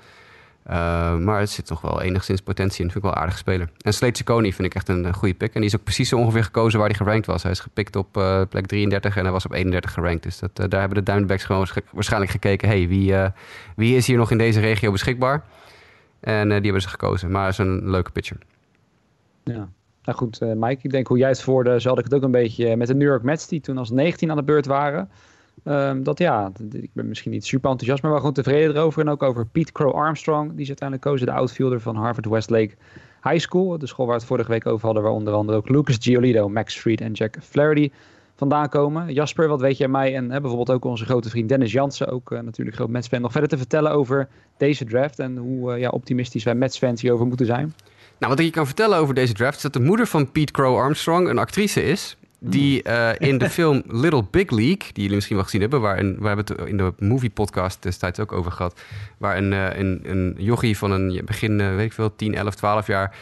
Uh, maar het zit toch wel enigszins potentie in. Vind ik wel een aardige speler. En Slade Ciccone vind ik echt een, goede pick. En die is ook precies zo ongeveer gekozen waar hij gerankt was. Hij is gepikt op uh, plek 33 en hij was op 31 gerankt. Dus dat, daar hebben de Diamondbacks gewoon waarschijnlijk gekeken... hey, wie, wie is hier nog in deze regio beschikbaar? En die hebben ze gekozen. Maar is een leuke pitcher. Ja. Nou goed, Mike, ik denk hoe jij het voorde... zo had ik het ook een beetje met de New York Mets... die toen als 19 aan de beurt waren... Um, dat ja, ik ben misschien niet super enthousiast, maar wel gewoon tevreden erover. En ook over Pete Crow Armstrong, die is uiteindelijk kozen, de outfielder van Harvard Westlake High School. De school waar we het vorige week over hadden, waar onder andere ook Lucas Giolito, Max Fried en Jack Flaherty vandaan komen. Jasper, wat weet jij mij en hè, bijvoorbeeld ook onze grote vriend Dennis Jansen, ook uh, natuurlijk groot Mets-fan, nog verder te vertellen over deze draft en hoe uh, ja, optimistisch wij Mets-fans hierover moeten zijn? Nou, wat ik je kan vertellen over deze draft is dat de moeder van Pete Crow Armstrong een actrice is. die uh, in de film Little Big League, die jullie misschien wel gezien hebben, waar een, we hebben het in de movie podcast destijds ook over gehad, waar een, uh, een, een jochie van een begin, uh, weet ik veel, 10, 11, 12 jaar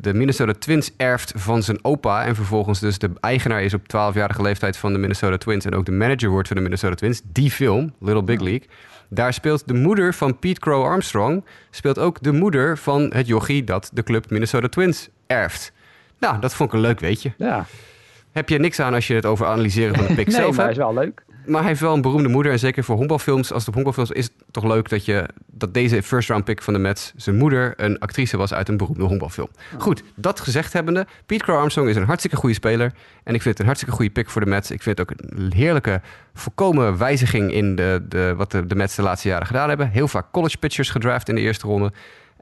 de Minnesota Twins erft van zijn opa en vervolgens dus de eigenaar is op 12-jarige leeftijd van de Minnesota Twins en ook de manager wordt van de Minnesota Twins. Die film, Little Big League, daar speelt de moeder van Pete Crow Armstrong, speelt ook de moeder van het jochie dat de club Minnesota Twins erft. Nou, dat vond ik een leuk weetje. Ja. Heb je niks aan als je het over analyseren van de pick nee, zelf maar hebt. is wel leuk. Maar hij heeft wel een beroemde moeder. En zeker voor honkbalfilms, als het op honkbalfilms is het toch leuk dat, je, dat deze first round pick van de Mets zijn moeder een actrice was uit een beroemde honkbalfilm. Goed, dat gezegd hebbende, Pete Crow Armstrong is een hartstikke goede speler. En ik vind het een hartstikke goede pick voor de Mets. Ik vind het ook een heerlijke, volkomen wijziging in de, de, wat de, de Mets de laatste jaren gedaan hebben. Heel vaak college pitchers gedraft in de eerste ronde.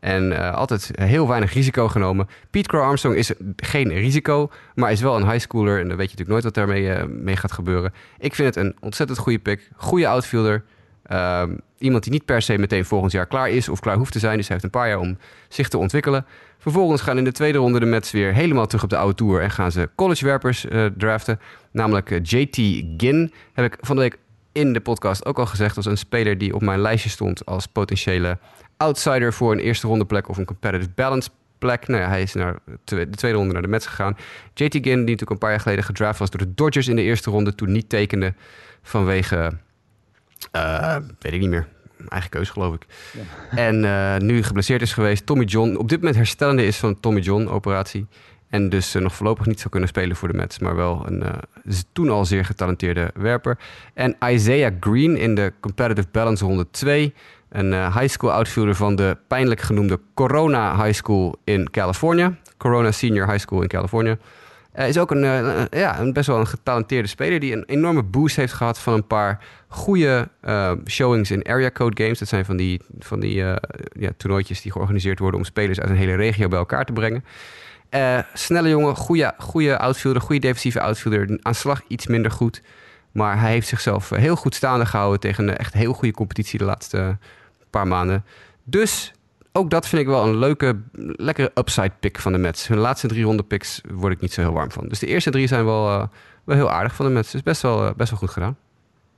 En uh, altijd heel weinig risico genomen. Pete Crow Armstrong is geen risico, maar is wel een high schooler. En dan weet je natuurlijk nooit wat daarmee uh, mee gaat gebeuren. Ik vind het een ontzettend goede pick. Goede outfielder. Uh, iemand die niet per se meteen volgend jaar klaar is of klaar hoeft te zijn. Dus hij heeft een paar jaar om zich te ontwikkelen. Vervolgens gaan in de tweede ronde de Mets weer helemaal terug op de oude tour. En gaan ze collegewerpers uh, draften. Namelijk JT Ginn. Heb ik van de week in de podcast ook al gezegd. als een speler die op mijn lijstje stond als potentiële outsider voor een eerste ronde plek of een competitive balance plek. Nou ja, hij is naar de tweede ronde naar de Mets gegaan. JT Ginn, die natuurlijk een paar jaar geleden gedraft was door de Dodgers in de eerste ronde, toen niet tekende vanwege, uh, weet ik niet meer, eigen keuze geloof ik. Ja. En uh, nu geblesseerd is geweest. Tommy John, op dit moment herstellende is van Tommy John operatie. En dus uh, nog voorlopig niet zou kunnen spelen voor de Mets. Maar wel een uh, toen al zeer getalenteerde werper. En Isaiah Green in de Competitive Balance ronde 2. Een uh, high school outfielder van de pijnlijk genoemde Corona High School in Californië. Corona Senior High School in Californië. Uh, is ook een, uh, ja, een best wel een getalenteerde speler die een enorme boost heeft gehad van een paar goede showings in area code games. Dat zijn van die, van die ja, toernooitjes die georganiseerd worden om spelers uit een hele regio bij elkaar te brengen. snelle jongen, goede, goede outfielder, goede defensieve outfielder. Aan slag iets minder goed. Maar hij heeft zichzelf heel goed staande gehouden tegen een echt heel goede competitie de laatste paar maanden. Dus ook dat vind ik wel een leuke, lekkere upside pick van de Mets. Hun laatste drie ronde picks word ik niet zo heel warm van. Dus de eerste drie zijn wel, uh, wel heel aardig van de Mets. Dus best wel, uh, best wel goed gedaan.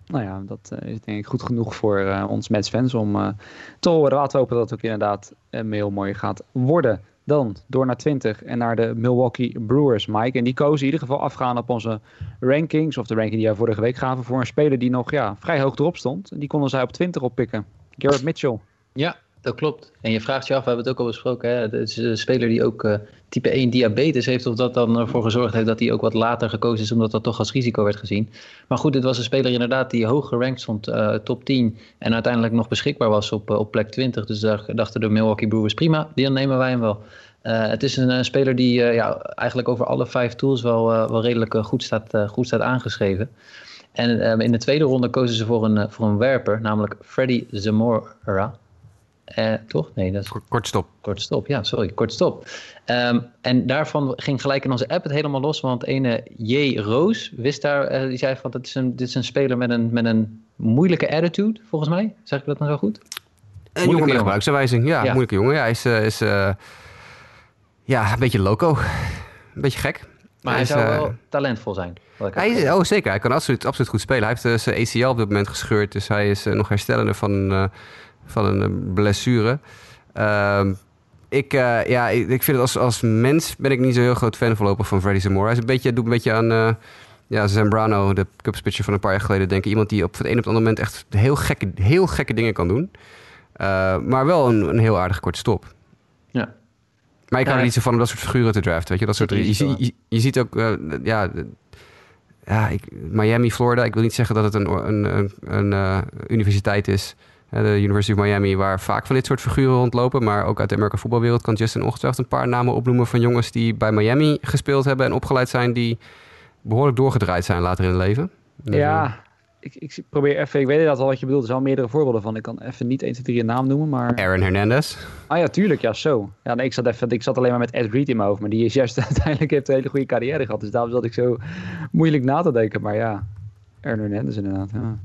Nou ja, dat uh, is denk ik goed genoeg voor ons Mets-fans om te horen. Laten we hopen dat het ook inderdaad een heel mooi gaat worden. Dan door naar 20 en naar de Milwaukee Brewers, Mike. En die kozen in ieder geval afgaan op onze rankings. Of de ranking die wij vorige week gaven voor een speler die nog ja, vrij hoog erop stond. En die konden zij op 20 oppikken. Garrett Mitchell. Ja, dat klopt. En je vraagt je af, we hebben het ook al besproken. Hè? Het is een speler die ook uh, type 1 diabetes heeft. Of dat dan ervoor gezorgd heeft dat hij ook wat later gekozen is. Omdat dat toch als risico werd gezien. Maar goed, dit was een speler inderdaad die hoog gerankt stond. Uh, top 10. En uiteindelijk nog beschikbaar was op, uh, op plek 20. Dus daar dachten de Milwaukee Brewers prima. Die nemen wij hem wel. Het is een, speler die ja, eigenlijk over alle vijf tools wel, wel redelijk goed, staat, goed staat aangeschreven. En in de tweede ronde kozen ze voor een, voor een werper, namelijk Freddy Zamora. toch? Nee, dat is... Kort stop. Kort stop, ja, sorry, kort stop. Um, en daarvan ging gelijk in onze app het helemaal los, want ene J. Roos wist daar, die zei van, dit is een, dit is een speler met een, met een moeilijke attitude, volgens mij. Zeg ik dat nou zo goed? Een jongen met gebruiksaanwijzing, ja, ja, moeilijke jongen. Ja, hij is... is ja, een beetje loco. Een beetje gek. Maar hij, hij zou uh, wel talentvol zijn. Hij is, oh, zeker. Hij kan absoluut, absoluut goed spelen. Hij heeft uh, zijn ACL op dit moment gescheurd. Dus hij is uh, nog herstellende van, uh, van een blessure. Ehm, ik, ja, ik, ik, vind het als, als mens ben ik niet zo heel groot fan voorlopig van Freddy Zamora. Hij is een beetje, doet een beetje aan ja, Zambrano, de Cubs pitcher van een paar jaar geleden. Denk ik. Iemand die op het een op het andere moment echt heel gekke, heel gekke dingen kan doen. maar wel een, een heel aardig korte stop. Ja. Maar ik hou er niet zo van om dat soort figuren te draften. Weet je, dat soort, je, je, je, je ziet ook, uh, ja, ja ik, Miami, Florida. Ik wil niet zeggen dat het een, een, een, een uh, universiteit is. Uh, de University of Miami, waar vaak van dit soort figuren rondlopen. Maar ook uit de Amerika voetbalwereld kan Justin ongetwijfeld een paar namen opnoemen van jongens die bij Miami gespeeld hebben en opgeleid zijn, die behoorlijk doorgedraaid zijn later in het leven. Dus, ja, ik, ik probeer even, ik weet dat al wat je bedoelt, er zijn al meerdere voorbeelden van. Ik kan even niet 1, 2, 3 een naam noemen, maar... Aaron Hernandez. Ah ja, tuurlijk, ja, zo. Ja, nee, ik zat, even, ik zat alleen maar met Ed Reed in mijn hoofd, maar die is juist uiteindelijk heeft een hele goede carrière gehad. Dus daarom zat ik zo moeilijk na te denken, maar ja, Aaron Hernandez inderdaad, ja.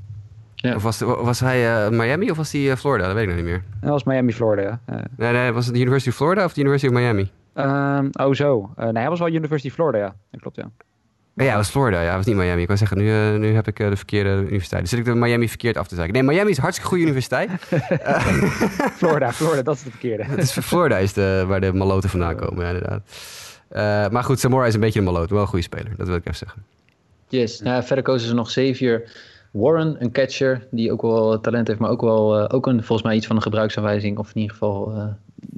Ja. Of was, was hij uh, Miami of was hij uh, Florida? Dat weet ik nog niet meer. Dat was Miami, Florida, ja. Nee, nee, was het de University of Florida of de University of Miami? Um, oh, zo. nee, hij was wel University of Florida, ja. Dat klopt, ja. Ja, dat was Florida. Ja, dat was niet Miami. Ik wou zeggen, nu, uh, nu heb ik uh, de verkeerde universiteit. Dus zit ik de Miami verkeerd af te zeggen. Nee, Miami is een hartstikke goede universiteit. Florida, Florida, dat is de verkeerde. Het is, Florida is de, waar de maloten vandaan komen, ja, inderdaad. Uh, maar goed, Zamora is een beetje een maloot. Wel een goede speler, dat wil ik even zeggen. Yes, nou, verder kozen ze nog Xavier Warren, een catcher die ook wel talent heeft, maar ook wel uh, ook een, volgens mij iets van een gebruiksaanwijzing. Of in ieder geval uh,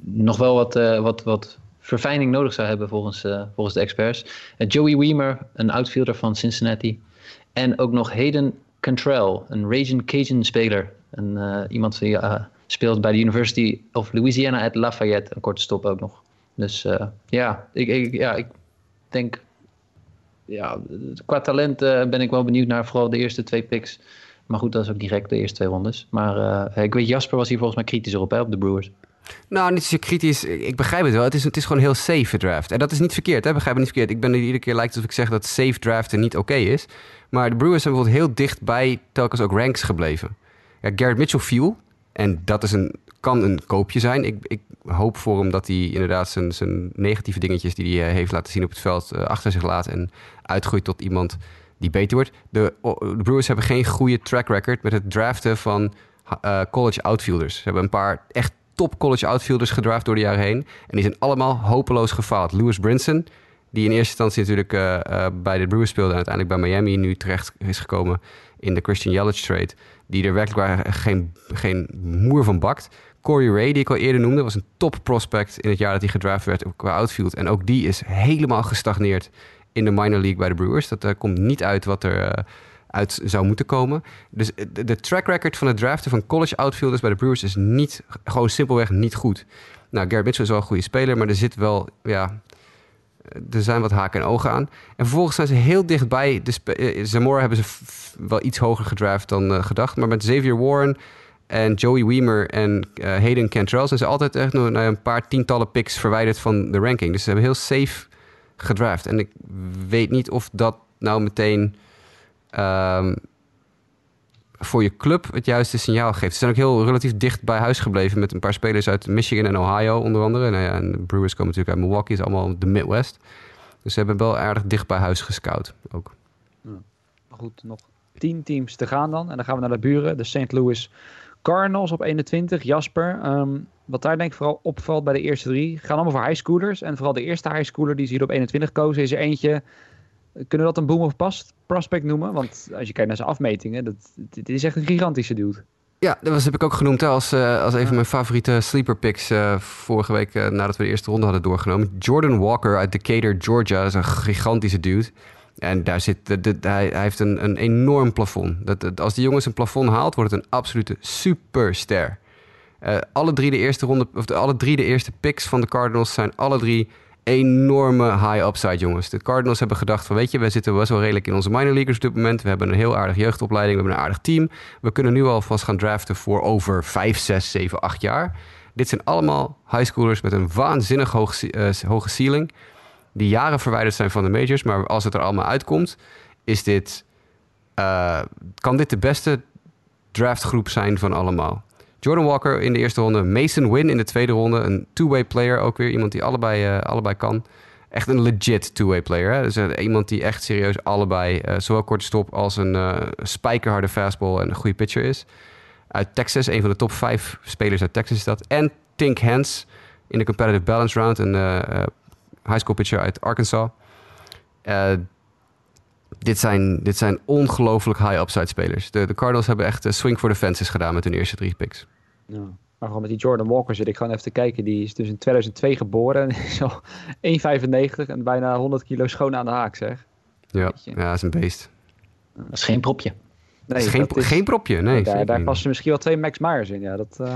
nog wel wat, uh, wat, wat verfijning nodig zou hebben volgens, volgens de experts. Joey Weimer, een outfielder van Cincinnati. En ook nog Hayden Cantrell, een Raging Cajun speler. Een, iemand die speelt bij de University of Louisiana at Lafayette. Een korte stop ook nog. Dus ja, ik, ik, ja, ik denk ja, qua talent ben ik wel benieuwd naar vooral de eerste twee picks. Maar goed, dat is ook direct de eerste twee rondes. Maar ik weet, Jasper was hier volgens mij kritischer op, op de Brewers. Nou, niet zo kritisch. Ik begrijp het wel. Het is, het is gewoon heel safe draft. En dat is niet verkeerd, hè? begrijp me niet verkeerd. Ik ben er iedere keer lijkt alsof ik zeg dat safe draften niet oké is. Maar de Brewers zijn bijvoorbeeld heel dichtbij telkens ook ranks gebleven. Ja, Garrett Mitchell viel. En dat is een, kan een koopje zijn. Ik, ik hoop voor hem dat hij inderdaad zijn, zijn negatieve dingetjes die hij heeft laten zien op het veld uh, achter zich laat. En uitgroeit tot iemand die beter wordt. De, de, Brewers hebben geen goede track record met het draften van uh, college outfielders. Ze hebben een paar echt top college outfielders gedraft door de jaren heen. En die zijn allemaal hopeloos gefaald. Lewis Brinson, die in eerste instantie natuurlijk uh, uh, bij de Brewers speelde... en uiteindelijk bij Miami nu terecht is gekomen in de Christian Yelich trade... die er werkelijk geen, geen moer van bakt... Corey Ray, die ik al eerder noemde, was een top prospect in het jaar dat hij gedraft werd qua outfield. En ook die is helemaal gestagneerd in de minor league bij de Brewers. Dat uh, komt niet uit wat er uit zou moeten komen. Dus de, de, track record van het draften van college outfielders bij de Brewers is niet, gewoon simpelweg niet goed. Nou, Garrett Mitchell is wel een goede speler, maar er zit wel, ja, er zijn wat haken en ogen aan. En vervolgens zijn ze heel dichtbij. De Zamora hebben ze wel iets hoger gedraft dan gedacht. Maar met Xavier Warren en Joey Weimer en Hayden Cantrell zijn ze altijd echt nog een paar tientallen picks verwijderd van de ranking. Dus ze hebben heel safe gedraft. En ik weet niet of dat nou meteen um, voor je club het juiste signaal geeft. Ze zijn ook heel relatief dicht bij huis gebleven met een paar spelers uit Michigan en Ohio onder andere. Nou en de Brewers komen natuurlijk uit Milwaukee, is allemaal de Midwest. Dus ze hebben wel aardig dicht bij huis gescout ook. Goed, nog tien teams te gaan dan. En dan gaan we naar de buren, de St. Louis Cardinals op 21. Jasper, um, wat daar denk ik vooral opvalt bij de eerste drie, gaan allemaal voor highschoolers. En vooral de eerste highschooler die ze hier op 21 kozen, is er eentje. Kunnen we dat een boom of past prospect noemen? Want als je kijkt naar zijn afmetingen, dat, dit is echt een gigantische dude. Ja, dat was, heb ik ook genoemd als, uh, als een van mijn favoriete sleeper picks uh, vorige week uh, nadat we de eerste ronde hadden doorgenomen. Jordan Walker uit Decatur, Georgia, is een gigantische dude. En daar zit, de, de, hij, hij, heeft een, een enorm plafond. Dat, dat, als die jongens een plafond haalt, wordt het een absolute superster. Alle drie de eerste ronde, of de, alle drie de eerste picks van de Cardinals zijn alle drie enorme high upside jongens. De Cardinals hebben gedacht van weet je, we zitten best wel redelijk in onze minor leaguers op dit moment. We hebben een heel aardig jeugdopleiding, we hebben een aardig team. We kunnen nu alvast gaan draften voor over 5, 6, 7, 8 jaar. Dit zijn allemaal highschoolers met een waanzinnig hoog, uh, hoge ceiling die jaren verwijderd zijn van de majors. Maar als het er allemaal uitkomt, is dit, uh, kan dit de beste draftgroep zijn van allemaal. Jordan Walker in de eerste ronde, Mason Wynn in de tweede ronde. Een two-way player ook weer, iemand die allebei, uh, allebei kan. Echt een legit two-way player. Hè? Dus uh, iemand die echt serieus allebei, zowel korte stop als een spijkerharde fastball en een goede pitcher is. Uit Texas, een van de top vijf spelers uit Texas is dat. En Tink Hens in de competitive balance round, een high school pitcher uit Arkansas. Dit zijn, dit zijn ongelooflijk high upside spelers. De, de Cardinals hebben echt uh, swing for the fences gedaan met hun eerste drie picks. Ja. Maar gewoon met die Jordan Walker zit ik gewoon even te kijken. Die is dus in 2002 geboren en is al 1,95 en bijna 100 kilo schoon aan de haak, zeg. Ja, ja dat is een beest. Dat is geen propje. Nee, is geen, is, geen propje, nee. Daar, daar passen misschien wel twee Max Myers in, ja. Dat, uh,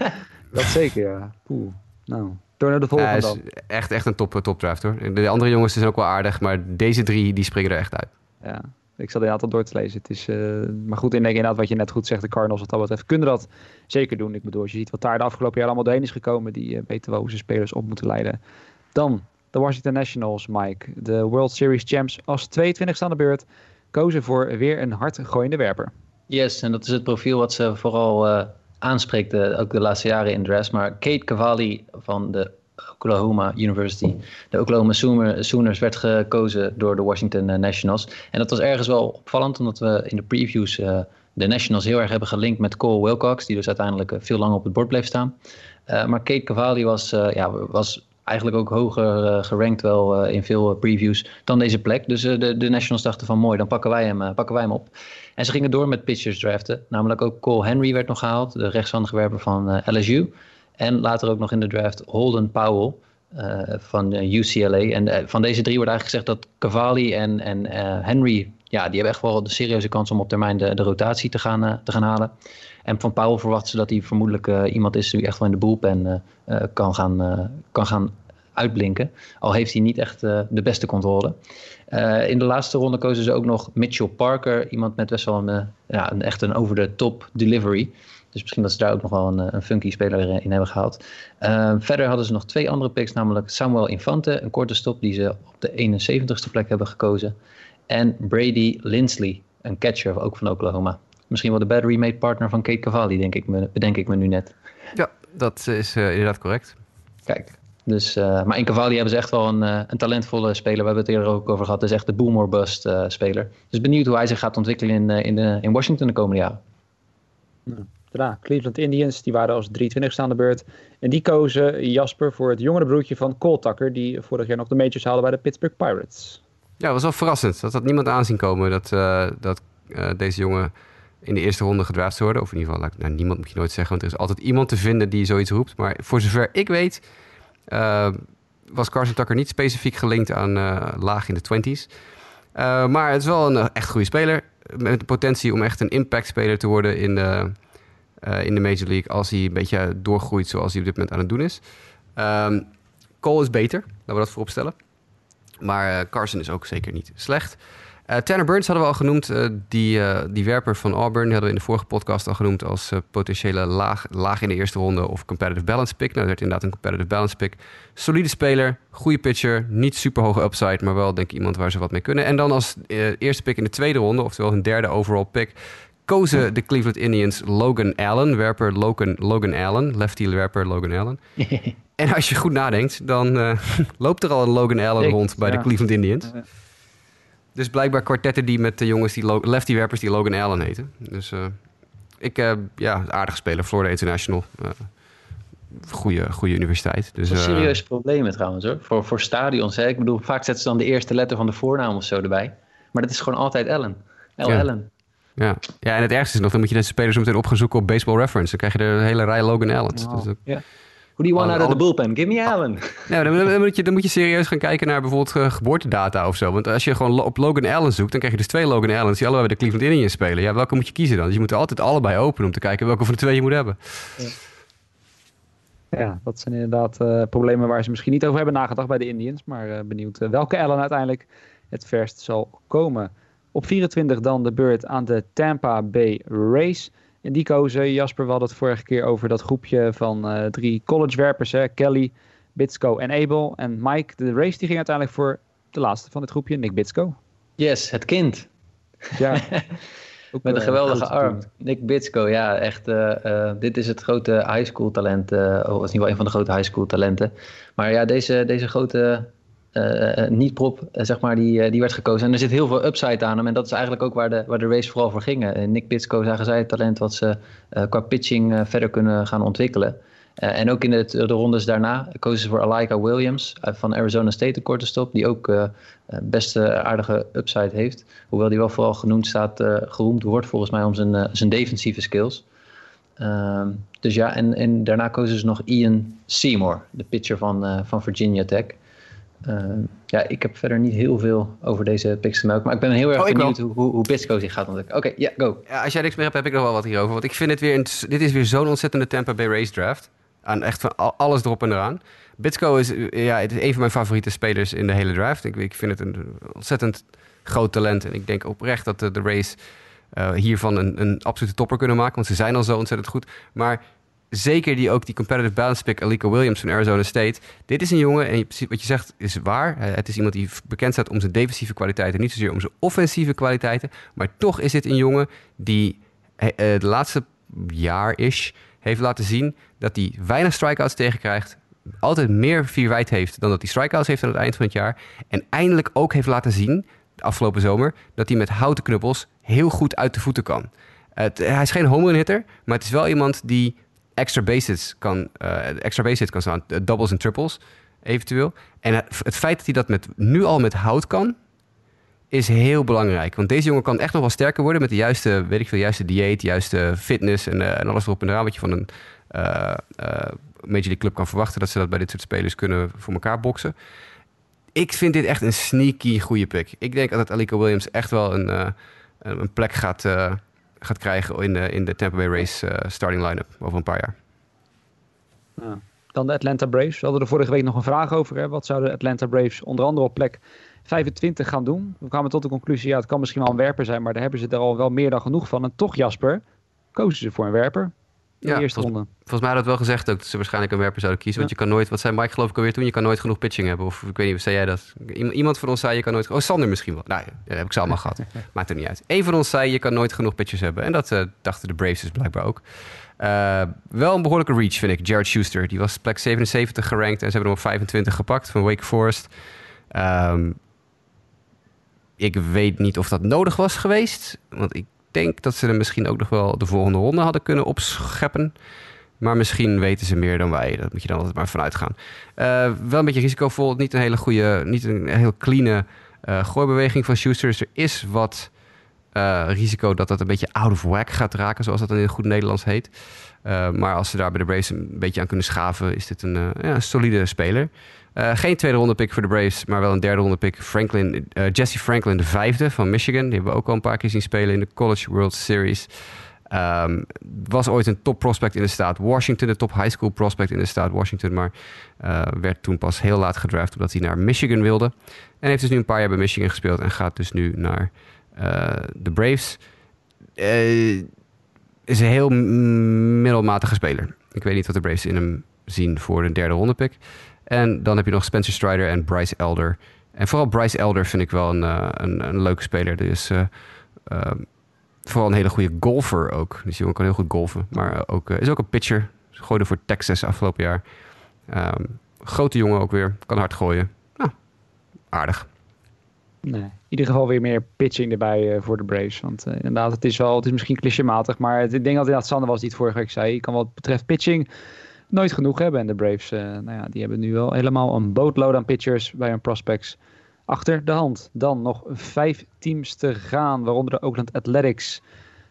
dat zeker, ja. Poeh, nou... Door naar de volgende ja, is echt, echt een top, top draft hoor. De andere jongens zijn ook wel aardig, maar deze drie die springen er echt uit. Ja, ik zat inderdaad al door te lezen. Het is, uh, maar goed, inderdaad wat je net goed zegt, de Cardinals wat dat betreft kunnen dat zeker doen. Ik bedoel, als je ziet wat daar de afgelopen jaar allemaal doorheen is gekomen, die uh, weten wel hoe ze spelers op moeten leiden. Dan de Washington Nationals, Mike. De World Series champs als 22 aan de beurt kozen voor weer een hardgooiende werper. Yes, en dat is het profiel wat ze vooral uh, aanspreekt, ook de laatste jaren in dress. Maar Kate Cavalli van de Oklahoma University. De Oklahoma Sooners werd gekozen door de Washington Nationals. En dat was ergens wel opvallend, omdat we in de previews de Nationals heel erg hebben gelinkt met Cole Wilcox, die dus uiteindelijk veel langer op het bord bleef staan. maar Kate Cavalli was, ja, was eigenlijk ook hoger uh, gerankt wel in veel previews dan deze plek. Dus de, de Nationals dachten van mooi, dan pakken wij, hem, pakken wij hem op. En ze gingen door met pitchers draften. Namelijk ook Cole Henry werd nog gehaald, de rechtshandige werper van LSU. En later ook nog in de draft Holden Powell van UCLA. En van deze drie wordt eigenlijk gezegd dat Cavalli en, en Henry... Ja, die hebben echt wel de serieuze kans om op termijn de, de rotatie te gaan, te gaan halen. En van Powell verwachten ze dat hij vermoedelijk iemand is die echt wel in de bullpen kan, gaan, kan gaan uitblinken. Al heeft hij niet echt uh, de beste controle. Uh, in de laatste ronde kozen ze ook nog Mitchell Parker. Iemand met best wel een, uh, ja, een echt een over-the-top delivery. Dus misschien dat ze daar ook nog wel een, een funky speler in hebben gehaald. verder hadden ze nog twee andere picks, namelijk Samuel Infante, een korte stop die ze op de 71ste plek hebben gekozen. En Brady Lindsley, een catcher ook van Oklahoma. Misschien wel de battery mate partner van Kate Cavalli, denk ik me, bedenk ik me nu net. Ja, dat is inderdaad correct. Kijk, dus, uh, maar in Cavalli hebben ze echt wel een, uh, een talentvolle speler. We hebben het eerder ook over gehad. Het is echt de boom or bust uh, speler. Dus benieuwd hoe hij zich gaat ontwikkelen in, in, de, in Washington de komende jaren. Ja, Cleveland Indians, die waren als 23 aan de beurt. En die kozen Jasper voor het jongere broertje van Cole Tucker... die vorig jaar nog de majors haalde bij de Pittsburgh Pirates. Ja, was wel verrassend. Dat had niemand aanzien komen dat, dat deze jongen in de eerste ronde gedraft zou worden. Of in ieder geval, nou, niemand moet je nooit zeggen... want er is altijd iemand te vinden die zoiets roept. Maar voor zover ik weet uh, was Carson Tucker niet specifiek gelinkt aan laag in de 20s. Uh, maar het is wel een echt goede speler. Met de potentie om echt een impact-speler te worden in de, in de Major League. Als hij een beetje doorgroeit zoals hij op dit moment aan het doen is. Um, Cole is beter, laten we dat voorop stellen. Maar Carson is ook zeker niet slecht. Uh, Tanner Burns hadden we al genoemd. Uh, die, die werper van Auburn die hadden we in de vorige podcast al genoemd als potentiële laag, laag in de eerste ronde of competitive balance pick. Nou, dat werd inderdaad een competitive balance pick. Solide speler, goede pitcher, niet super hoge upside, maar wel denk ik iemand waar ze wat mee kunnen. En dan als eerste pick in de tweede ronde, oftewel een derde overall pick, kozen de Cleveland Indians Logan Allen, werper Logan, Logan Allen, lefty werper Logan Allen. en als je goed nadenkt, dan loopt er al een Logan Allen rond bij ja. de Cleveland Indians. Dus blijkbaar kwartetten die met de jongens, die lefty-werpers die Logan Allen heten. Dus uh, ik, uh, ja, aardige speler, Florida International. Goede, goede universiteit. Dus, een serieus probleem trouwens hoor. Voor, voor stadions. Hè? Ik bedoel, vaak zetten ze dan de eerste letter van de voornaam of zo erbij. Maar dat is gewoon altijd Allen. L. Ja. Allen. Ja. ja, en het ergste is nog, dan moet je deze spelers meteen op gaan zoeken op Baseball Reference. Dan krijg je de hele rij Logan Allens. Oh, dus, ja. Who do you want out of the bullpen? Give me Allen. Ja, dan, dan, moet je, dan moet je serieus gaan kijken naar bijvoorbeeld uh, geboortedata of zo. Want als je gewoon op Logan Allen zoekt, dan krijg je dus twee Logan Allens die allebei bij de Cleveland Indians spelen. Ja, welke moet je kiezen dan? Dus je moet er altijd allebei openen om te kijken welke van de twee je moet hebben. Ja, ja dat zijn inderdaad uh, problemen waar ze misschien niet over hebben nagedacht bij de Indians. Maar uh, benieuwd welke Allen uiteindelijk het verst zal komen. Op 24 dan de beurt aan de Tampa Bay Race. En die kozen, Jasper, we hadden het vorige keer over dat groepje van uh, drie collegewerpers. Hè? Kelly, Bitsko en Abel. En Mike, de race, die ging uiteindelijk voor de laatste van het groepje, Nick Bitsko. Yes, het kind. Ja. Met een geweldige arm. Nick Bitsko, ja, echt. Uh, uh, dit is het grote high school talent. Of in ieder geval een van de grote high school talenten. Maar ja, deze, deze grote uh, niet-prop, zeg maar, die, die werd gekozen. En er zit heel veel upside aan hem. En dat is eigenlijk ook waar de, waar de race vooral voor ging. Nick Bitsko zagen zij het talent wat ze qua pitching verder kunnen gaan ontwikkelen. en ook in de, de, rondes daarna kozen ze voor Alaika Williams van Arizona State, de korte stop. Die ook best aardige upside heeft. Hoewel die wel vooral genoemd staat, geroemd wordt volgens mij om zijn, zijn defensieve skills. Uh, dus ja, en, en daarna kozen ze nog Ian Seymour, de pitcher van, uh, van Virginia Tech. Uh, ja, ik heb verder niet heel veel over deze melken. Maar ik ben heel erg oh, benieuwd hoe, hoe, hoe Bisco zich gaat ontwikkelen. Oké, okay, ja, yeah, go. Ja, als jij niks meer hebt, heb ik nog wel wat hierover. Want ik vind het weer... Een, dit is weer zo'n ontzettende Tampa Bay Race draft. Aan echt van alles erop en eraan. Bitsko is, ja, het is een van mijn favoriete spelers in de hele draft. Ik, ik vind het een ontzettend groot talent. En ik denk oprecht dat de, de race uh, hiervan een, een absolute topper kunnen maken. Want ze zijn al zo ontzettend goed. Maar zeker die ook die competitive balance pick Alika Williams van Arizona State. Dit is een jongen, en wat je zegt is waar. Het is iemand die bekend staat om zijn defensieve kwaliteiten, niet zozeer om zijn offensieve kwaliteiten. Maar toch is dit een jongen die uh, de laatste jaar is heeft laten zien dat hij weinig strikeouts tegenkrijgt, altijd meer vier wijd heeft dan dat hij strikeouts heeft aan het eind van het jaar. En eindelijk ook heeft laten zien, de afgelopen zomer, dat hij met houten knuppels heel goed uit de voeten kan. Het, hij is geen home run hitter, maar het is wel iemand die extra bases kan, uh, extra bases kan staan, uh, doubles en triples eventueel. En het, feit dat hij dat met, nu al met hout kan, is heel belangrijk. Want deze jongen kan echt nog wel sterker worden met de juiste, weet ik veel, juiste dieet, juiste fitness en, uh, en alles erop en eraan wat je van een Major League club kan verwachten dat ze dat bij dit soort spelers kunnen voor elkaar boksen. Ik vind dit echt een sneaky goede pick. Ik denk dat Alico Williams echt wel een, een plek gaat, gaat krijgen in de, in de Tampa Bay Race uh, starting line-up over een paar jaar. Ja. Dan de Atlanta Braves. We hadden er vorige week nog een vraag over. Hè. Wat zouden de Atlanta Braves onder andere op plek 25 gaan doen? We kwamen tot de conclusie, ja, het kan misschien wel een werper zijn, maar daar hebben ze er al wel meer dan genoeg van. En toch, Jasper, kozen ze voor een werper ja, eerste volgens, ronde. Volgens mij had het wel gezegd ook dat ze waarschijnlijk een werper zouden kiezen. Want je kan nooit, wat zei Mike geloof ik alweer toen, je kan nooit genoeg pitching hebben. Of ik weet niet, zei jij dat? Iemand van ons zei je kan nooit, oh Sander misschien wel. Nou dat heb ik ze allemaal gehad. Maakt er niet uit. Eén van ons zei je kan nooit genoeg pitchers hebben. En dat uh, dachten de Braves dus blijkbaar ook. Uh, wel een behoorlijke reach vind ik, Jared Schuster. Die was plek 77 gerankt en ze hebben hem op 25 gepakt van Wake Forest. Um, ik weet niet of dat nodig was geweest. Want ik denk dat ze er misschien ook nog wel de volgende ronde hadden kunnen opscheppen. Maar misschien weten ze meer dan wij. Dat moet je dan altijd maar vanuit gaan. Uh, wel een beetje risicovol. Niet een hele goede, niet een heel clean uh, gooibeweging van Schuster. Dus er is wat uh, risico dat dat een beetje out of whack gaat raken, zoals dat in goed Nederlands heet. maar als ze daar bij de Braves een beetje aan kunnen schaven, is dit een, ja, een solide speler. Uh, geen tweede ronde pick voor de Braves, maar wel een derde ronde pick. Franklin, uh, Jesse Franklin, de vijfde van Michigan. Die hebben we ook al een paar keer zien spelen in de College World Series. Um, was ooit een top prospect in de staat Washington, de top high school prospect in de staat Washington, maar uh, werd toen pas heel laat gedraft omdat hij naar Michigan wilde. En heeft dus nu een paar jaar bij Michigan gespeeld en gaat dus nu naar de Braves. is een heel middelmatige speler. Ik weet niet wat de Braves in hem zien voor een derde ronde pick. En dan heb je nog Spencer Strider en Bryce Elder. En vooral Bryce Elder vind ik wel een, uh, een, een, leuke speler. Dus uh, vooral een hele goede golfer ook. Dus jongen kan heel goed golfen. Maar ook, is ook een pitcher. Gooide voor Texas afgelopen jaar. Um, grote jongen ook weer. Kan hard gooien. Nou, aardig. Nee, in ieder geval weer meer pitching erbij voor de Braves. Want inderdaad, het is wel, het is misschien clichématig. Maar het, ik denk dat inderdaad Sander was die het vorige week zei. Je kan wat betreft pitching nooit genoeg hebben. En de Braves, uh, nou ja, die hebben nu wel helemaal een bootload aan pitchers bij hun prospects achter de hand. Dan nog vijf teams te gaan, waaronder de Oakland Athletics.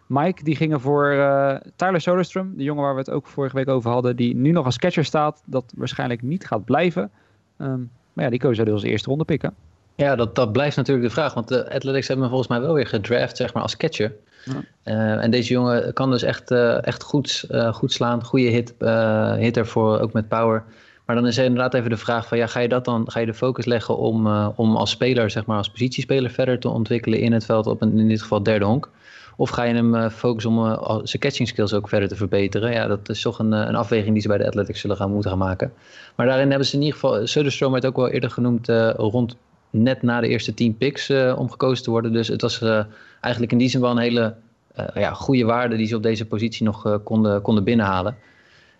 Mike, die gingen voor uh, Tyler Soderstrom, de jongen waar we het ook vorige week over hadden, die nu nog als catcher staat, dat waarschijnlijk niet gaat blijven. Um, maar ja, die kozen dus als eerste ronde pikken. Ja, dat, dat blijft natuurlijk de vraag, want de Athletics hebben hem volgens mij wel weer gedraft, zeg maar, als catcher. Uh, en deze jongen kan dus echt, uh, echt goed, uh, goed slaan. Goede hit, hitter voor, ook met power. Maar dan is er inderdaad even de vraag van... Ja, ga je dat dan ga je de focus leggen om, om als speler, zeg maar als positiespeler... verder te ontwikkelen in het veld op een, in dit geval derde honk? Of ga je hem focussen om zijn catching skills ook verder te verbeteren? Ja, dat is toch een, een afweging die ze bij de Athletics zullen gaan moeten gaan maken. Maar daarin hebben ze in ieder geval... Söderstrom werd ook wel eerder genoemd rond net na de eerste tien picks om gekozen te worden. Dus het was eigenlijk in die zin wel een hele uh, ja, goede waarde die ze op deze positie nog uh, konden, konden binnenhalen.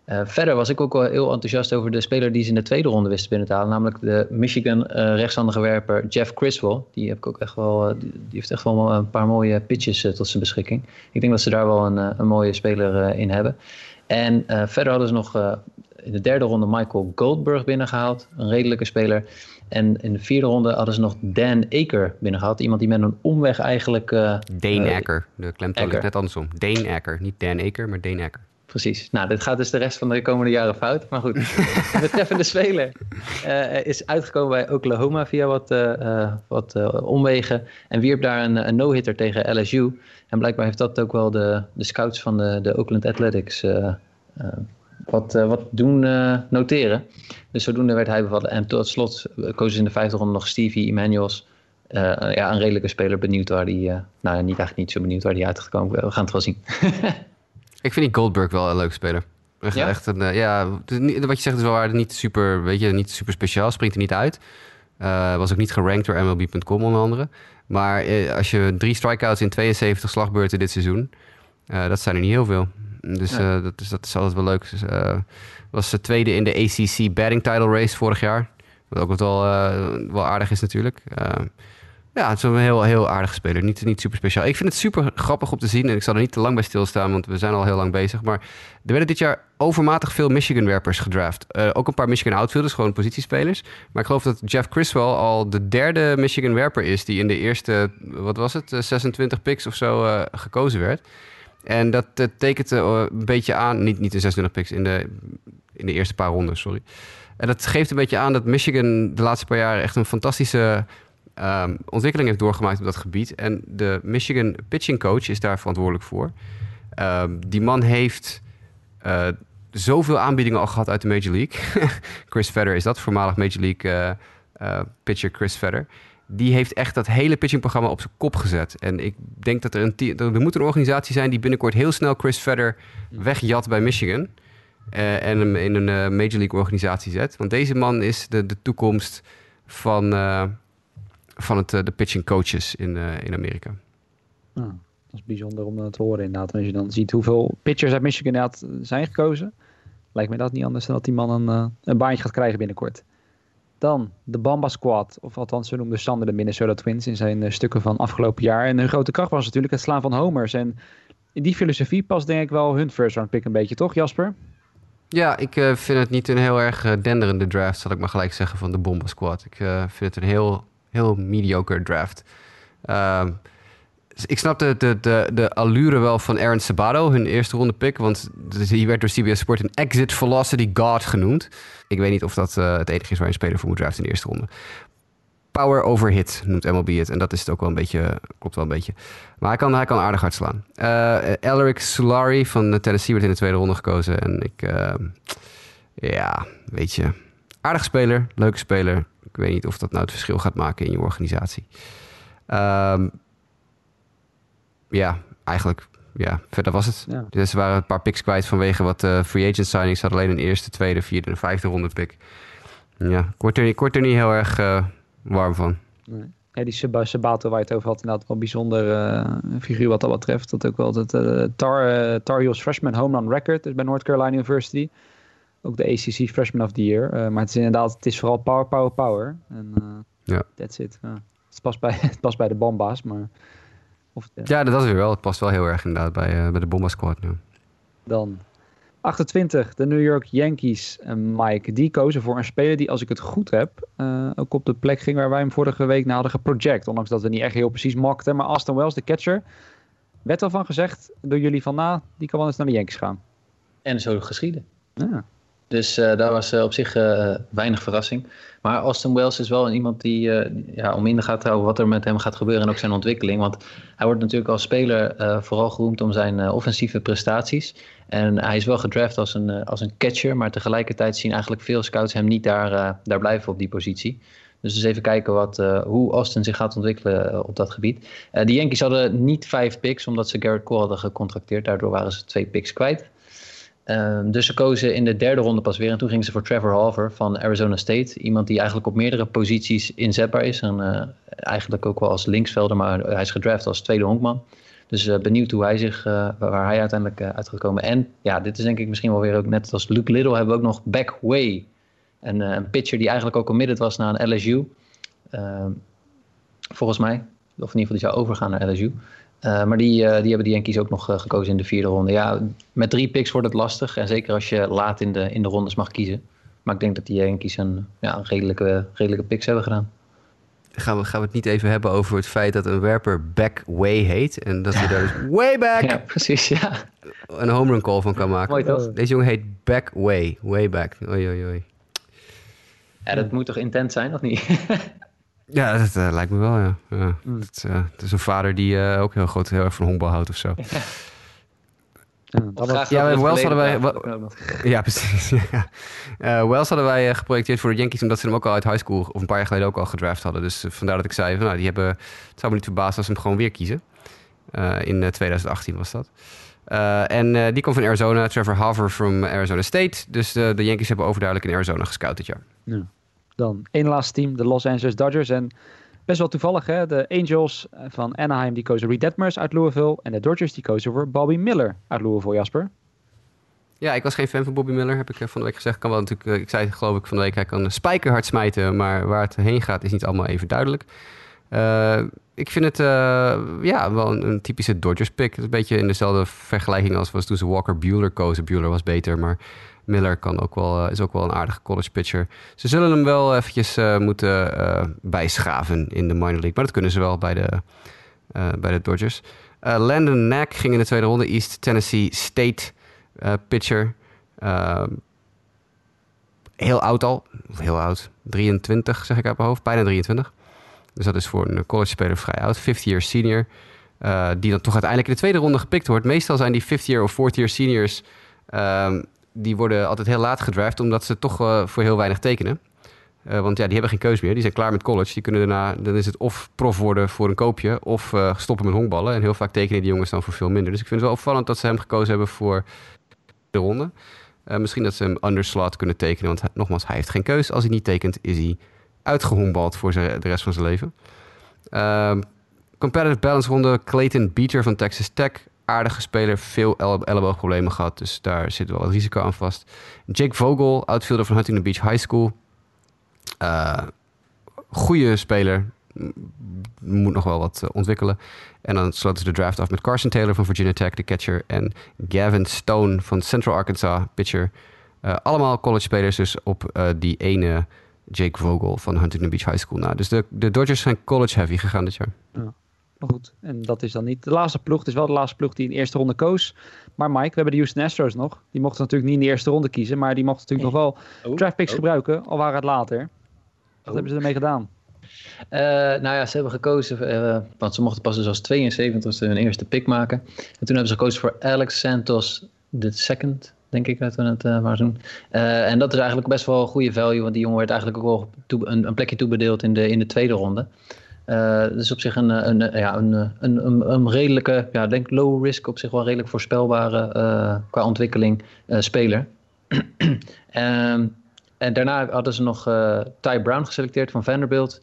Uh, verder was ik ook wel heel enthousiast over de speler die ze in de tweede ronde wisten binnen te halen. Namelijk de Michigan rechtshandige werper Jeff Criswell. Die, heb ik ook echt wel, die, heeft echt wel een paar mooie pitches tot zijn beschikking. Ik denk dat ze daar wel een, een mooie speler in hebben. En verder hadden ze nog in de derde ronde Michael Goldberg binnengehaald. Een redelijke speler. En in de vierde ronde hadden ze nog Dan Aker binnengehaald. Iemand die met een omweg eigenlijk... Uh, Dane uh, Aker. De klemtoon ligt net andersom. Dane Aker. Niet Dan Aker, maar Dane Aker. Precies. Nou, dit gaat dus de rest van de komende jaren fout. Maar goed, de betreffende speler uh, is uitgekomen bij Oklahoma via wat, uh, wat uh, omwegen. En wierp daar een, een no-hitter tegen LSU. En blijkbaar heeft dat ook wel de, de scouts van de, de Oakland Athletics wat, uh, wat doen uh, noteren. Dus zodoende werd hij bevallen. En tot slot kozen ze in de vijfde ronde nog Stevie Emanuels. Uh, ja, een redelijke speler. Benieuwd waar die... nou, niet eigenlijk niet zo benieuwd waar die uit gaat komen. We gaan het wel zien. ik vind die Goldberg wel een leuke speler. Echt, ja? echt een, ja, wat je zegt is wel waar. Niet super, weet je, niet super speciaal. Springt er niet uit. was ook niet gerankt door MLB.com onder andere. Maar als je drie strikeouts in 72 slagbeurten dit seizoen... dat zijn er niet heel veel. Dus, Ja. eh, dat, is, dat is altijd wel leuk. Dus, eh, was de tweede in de ACC batting title race vorig jaar. Wat ook wel, eh, wel aardig is natuurlijk. Ja, het is een heel, heel aardige speler. Niet, niet super speciaal. Ik vind het super grappig om te zien. En ik zal er niet te lang bij stilstaan, want we zijn al heel lang bezig. Maar er werden dit jaar overmatig veel Michigan-werpers gedraft. Ook een paar Michigan outfielders, gewoon positiespelers. Maar ik geloof dat Jeff Criswell al de derde Michigan-werper is... die in de eerste, wat was het, eh, 26 picks of zo gekozen werd. En dat tekent eh, een beetje aan... Niet, niet de 26 picks, in de, in de eerste paar rondes, sorry. En dat geeft een beetje aan dat Michigan de laatste paar jaren... echt een fantastische ehm, ontwikkeling heeft doorgemaakt op dat gebied. En de Michigan pitching coach is daar verantwoordelijk voor. Ehm, die man heeft eh, zoveel aanbiedingen al gehad uit de Major League. Chris Vedder is dat, voormalig Major League eh, pitcher Chris Vedder. Die heeft echt dat hele pitchingprogramma op zijn kop gezet. En ik denk dat er een er moet een organisatie zijn die binnenkort heel snel Chris Vedder wegjat bij Michigan. eh, en hem in een eh, Major League organisatie zet. Want deze man is de, de toekomst van, eh, van het, de pitching coaches in, in Amerika. Nou, dat is bijzonder om dat te horen inderdaad. En Als je dan ziet hoeveel pitchers uit Michigan zijn gekozen. Lijkt me dat niet anders dan dat die man een, een baantje gaat krijgen binnenkort. Dan de Bamba Squad. Of althans, zo noemde Sander de Minnesota Twins in zijn eh, stukken van afgelopen jaar. En hun grote kracht was natuurlijk het slaan van homers. En in die filosofie past denk ik wel hun first round pick een beetje, toch Jasper? Ja, ik eh, vind het niet een heel erg eh, denderende draft, zal ik maar gelijk zeggen, van de Bomba Squad. Ik vind het een heel, heel mediocre draft. Dus ik snap de, de, de, de allure wel van Aaron Sabato, hun eerste ronde pick. Want die werd door CBS Sport een exit velocity god genoemd. Ik weet niet of dat eh, het enige is waar een speler voor moet draften in de eerste ronde. Power over hit noemt MLB het. En dat is het ook wel een beetje, klopt wel een beetje. Maar hij kan, hij kan aardig hard slaan. Elric Solari van Tennessee werd in de tweede ronde gekozen. En ik, eh, ja, weet je. Aardig speler, leuke speler. Ik weet niet of dat nou het verschil gaat maken in je organisatie. Ehm, ja, eigenlijk, ja, verder was het. Ja. Dus ze waren een paar picks kwijt vanwege wat eh, free agent signings. Ze hadden alleen een eerste, tweede, vierde en vijfde ronde pick. Ja, ik word er, er niet heel erg eh, warm van. Ja, die Sab- Sabato waar je het over had, inderdaad wel een bijzonder eh, figuur wat dat betreft. Dat ook wel het eh, Tar, Tar Heels Freshman Home Run Record is bij North Carolina University. Ook de ACC Freshman of the Year. Maar het is inderdaad, het is vooral power, power, power. En Ja. that's it. Het, past bij, het past bij de Bomba's, maar... Of, ja. Ja, dat is weer wel. Het past wel heel erg inderdaad bij, eh, bij de Bomba Squad nu. Dan 28, de New York Yankees. En Mike, die kozen voor een speler die, als ik het goed heb, eh, ook op de plek ging waar wij hem vorige week naar hadden geproject. Ondanks dat we niet echt heel precies makten. Maar Aston Wells, de catcher, werd al van gezegd door jullie van, nou, die kan wel eens naar de Yankees gaan. En zo geschieden. Ja. Dus eh, daar was eh, op zich eh, weinig verrassing. Maar Austin Wells is wel iemand die ja, om in de gaten houden wat er met hem gaat gebeuren en ook zijn ontwikkeling. Want hij wordt natuurlijk als speler vooral geroemd om zijn offensieve prestaties. En hij is wel gedraft als een, als een catcher, maar tegelijkertijd zien eigenlijk veel scouts hem niet daar, daar blijven op die positie. Dus eens even kijken wat, hoe Austin zich gaat ontwikkelen op dat gebied. De Yankees hadden niet vijf picks, omdat ze Garrett Cole hadden gecontracteerd. Daardoor waren ze twee picks kwijt. Ehm, dus ze kozen in de derde ronde pas weer. En toen gingen ze voor Trevor Halver van Arizona State. Iemand die eigenlijk op meerdere posities inzetbaar is. En eh, eigenlijk ook wel als linksvelder, maar hij is gedraft als tweede honkman. Dus eh, benieuwd hoe hij zich, eh, waar hij uiteindelijk uit gaat komen. En ja, dit is denk ik misschien wel weer ook net als Luke Little hebben we ook nog Back Way. En, een pitcher die eigenlijk ook committed was naar een LSU. Uh, volgens mij. Of in ieder geval die zou overgaan naar LSU. Uh, maar die, uh, die hebben de Yankees ook nog uh, gekozen in de vierde ronde. Ja, met drie picks wordt het lastig. En zeker als je laat in de, in de rondes mag kiezen. Maar ik denk dat die Yankees een, ja, een redelijke, redelijke picks hebben gedaan. Gaan we, gaan we het niet even hebben over het feit dat een werper back way heet. En dat hij daar dus way back ja, precies, ja. een home run call van kan maken. Mooi toch? Deze jongen heet back way. Way back. Oei, oei, oei. Ja, dat moet toch intent zijn, of niet? Ja, dat uh, lijkt me wel, ja. ja. Mm. Het, uh, het, is een vader die uh, ook heel groot heel erg van honkbal houdt of zo. Ja, ja, ja Wells hadden wij... Ja, precies. ja. Uh, Wells hadden wij geprojecteerd voor de Yankees... omdat ze hem ook al uit high school... of een paar jaar geleden ook al gedraft hadden. Dus vandaar dat ik zei... Van, nou, die hebben, het zou me niet verbazen als ze hem gewoon weer kiezen. Uh, in 2018 was dat. Uh, en die komt van Arizona. Trevor Harver from Arizona State. Dus de, de Yankees hebben overduidelijk in Arizona gescout dit jaar. Ja. Dan één laatste team, de Los Angeles Dodgers. En best wel toevallig, hè? de Angels van Anaheim die kozen Reed Detmers uit Louisville. En de Dodgers die kozen voor Bobby Miller uit Louisville, Jasper. Ja, ik was geen fan van Bobby Miller, heb ik van de week gezegd. Kan wel natuurlijk, ik zei geloof ik van de week, hij kan spijkerhard smijten, maar waar het heen gaat is niet allemaal even duidelijk. ik vind het ja, wel een, typische Dodgers pick. Een beetje in dezelfde vergelijking als was toen ze Walker Bueller kozen. Bueller was beter, maar Miller kan ook wel, is ook wel een aardige college pitcher. Ze zullen hem wel eventjes moeten bijschaven in de minor league. Maar dat kunnen ze wel bij de, bij de Dodgers. Landon Knack ging in de tweede ronde. East Tennessee State pitcher. Heel oud al. Heel oud. 23 zeg ik uit mijn hoofd. Bijna 23. Dus dat is voor een college speler vrij oud. 50 year senior. die dan toch uiteindelijk in de tweede ronde gepikt wordt. Meestal zijn die 50 year of 40 year seniors... Ehm, die worden altijd heel laat gedraft... omdat ze toch voor heel weinig tekenen. Uh, want ja, die hebben geen keus meer. Die zijn klaar met college. Die kunnen daarna, dan is het of prof worden voor een koopje of uh, stoppen met honkballen. En heel vaak tekenen die jongens dan voor veel minder. Dus ik vind het wel opvallend dat ze hem gekozen hebben voor de ronde. Misschien dat ze hem underslot kunnen tekenen. Want nogmaals, hij heeft geen keus. Als hij niet tekent, is hij uitgehonkbald voor de rest van zijn leven. Ehm, competitive balance ronde. Clayton Beater van Texas Tech. Aardige speler, veel elleboogproblemen gehad. Dus daar zit wel wat risico aan vast. Jake Vogel, outfielder van Huntington Beach High School. Uh, goede speler. Moet nog wel wat uh, ontwikkelen. En dan sloten ze de draft af met Carson Taylor van Virginia Tech, de catcher. En Gavin Stone van Central Arkansas, pitcher. Uh, allemaal college spelers dus op die ene Jake Vogel van Huntington Beach High School. Nou, dus de, de Dodgers zijn college heavy gegaan dit jaar. Ja. Maar goed, en dat is dan niet de laatste ploeg. Het is wel de laatste ploeg die in de eerste ronde koos. Maar Mike, we hebben de Houston Astros nog. Die mochten natuurlijk niet in de eerste ronde kiezen. Maar die mochten natuurlijk nog wel oh. draft picks oh. gebruiken. Al waren het later. Wat hebben ze ermee gedaan? Uh, nou ja, ze hebben gekozen, uh, want ze mochten pas dus als 72 hun eerste pick maken. En toen hebben ze gekozen voor Alex Santos the second, denk ik dat we het uh, maar doen. en dat is eigenlijk best wel een goede value, want die jongen werd eigenlijk ook wel toe, een, een, plekje toebedeeld in de, in de tweede ronde. Dus op zich een, een, ja, een, een, een, redelijke, ja, denk low risk, op zich wel redelijk voorspelbare qua ontwikkeling speler. Ehm, en daarna hadden ze nog Ty Brown geselecteerd van Vanderbilt.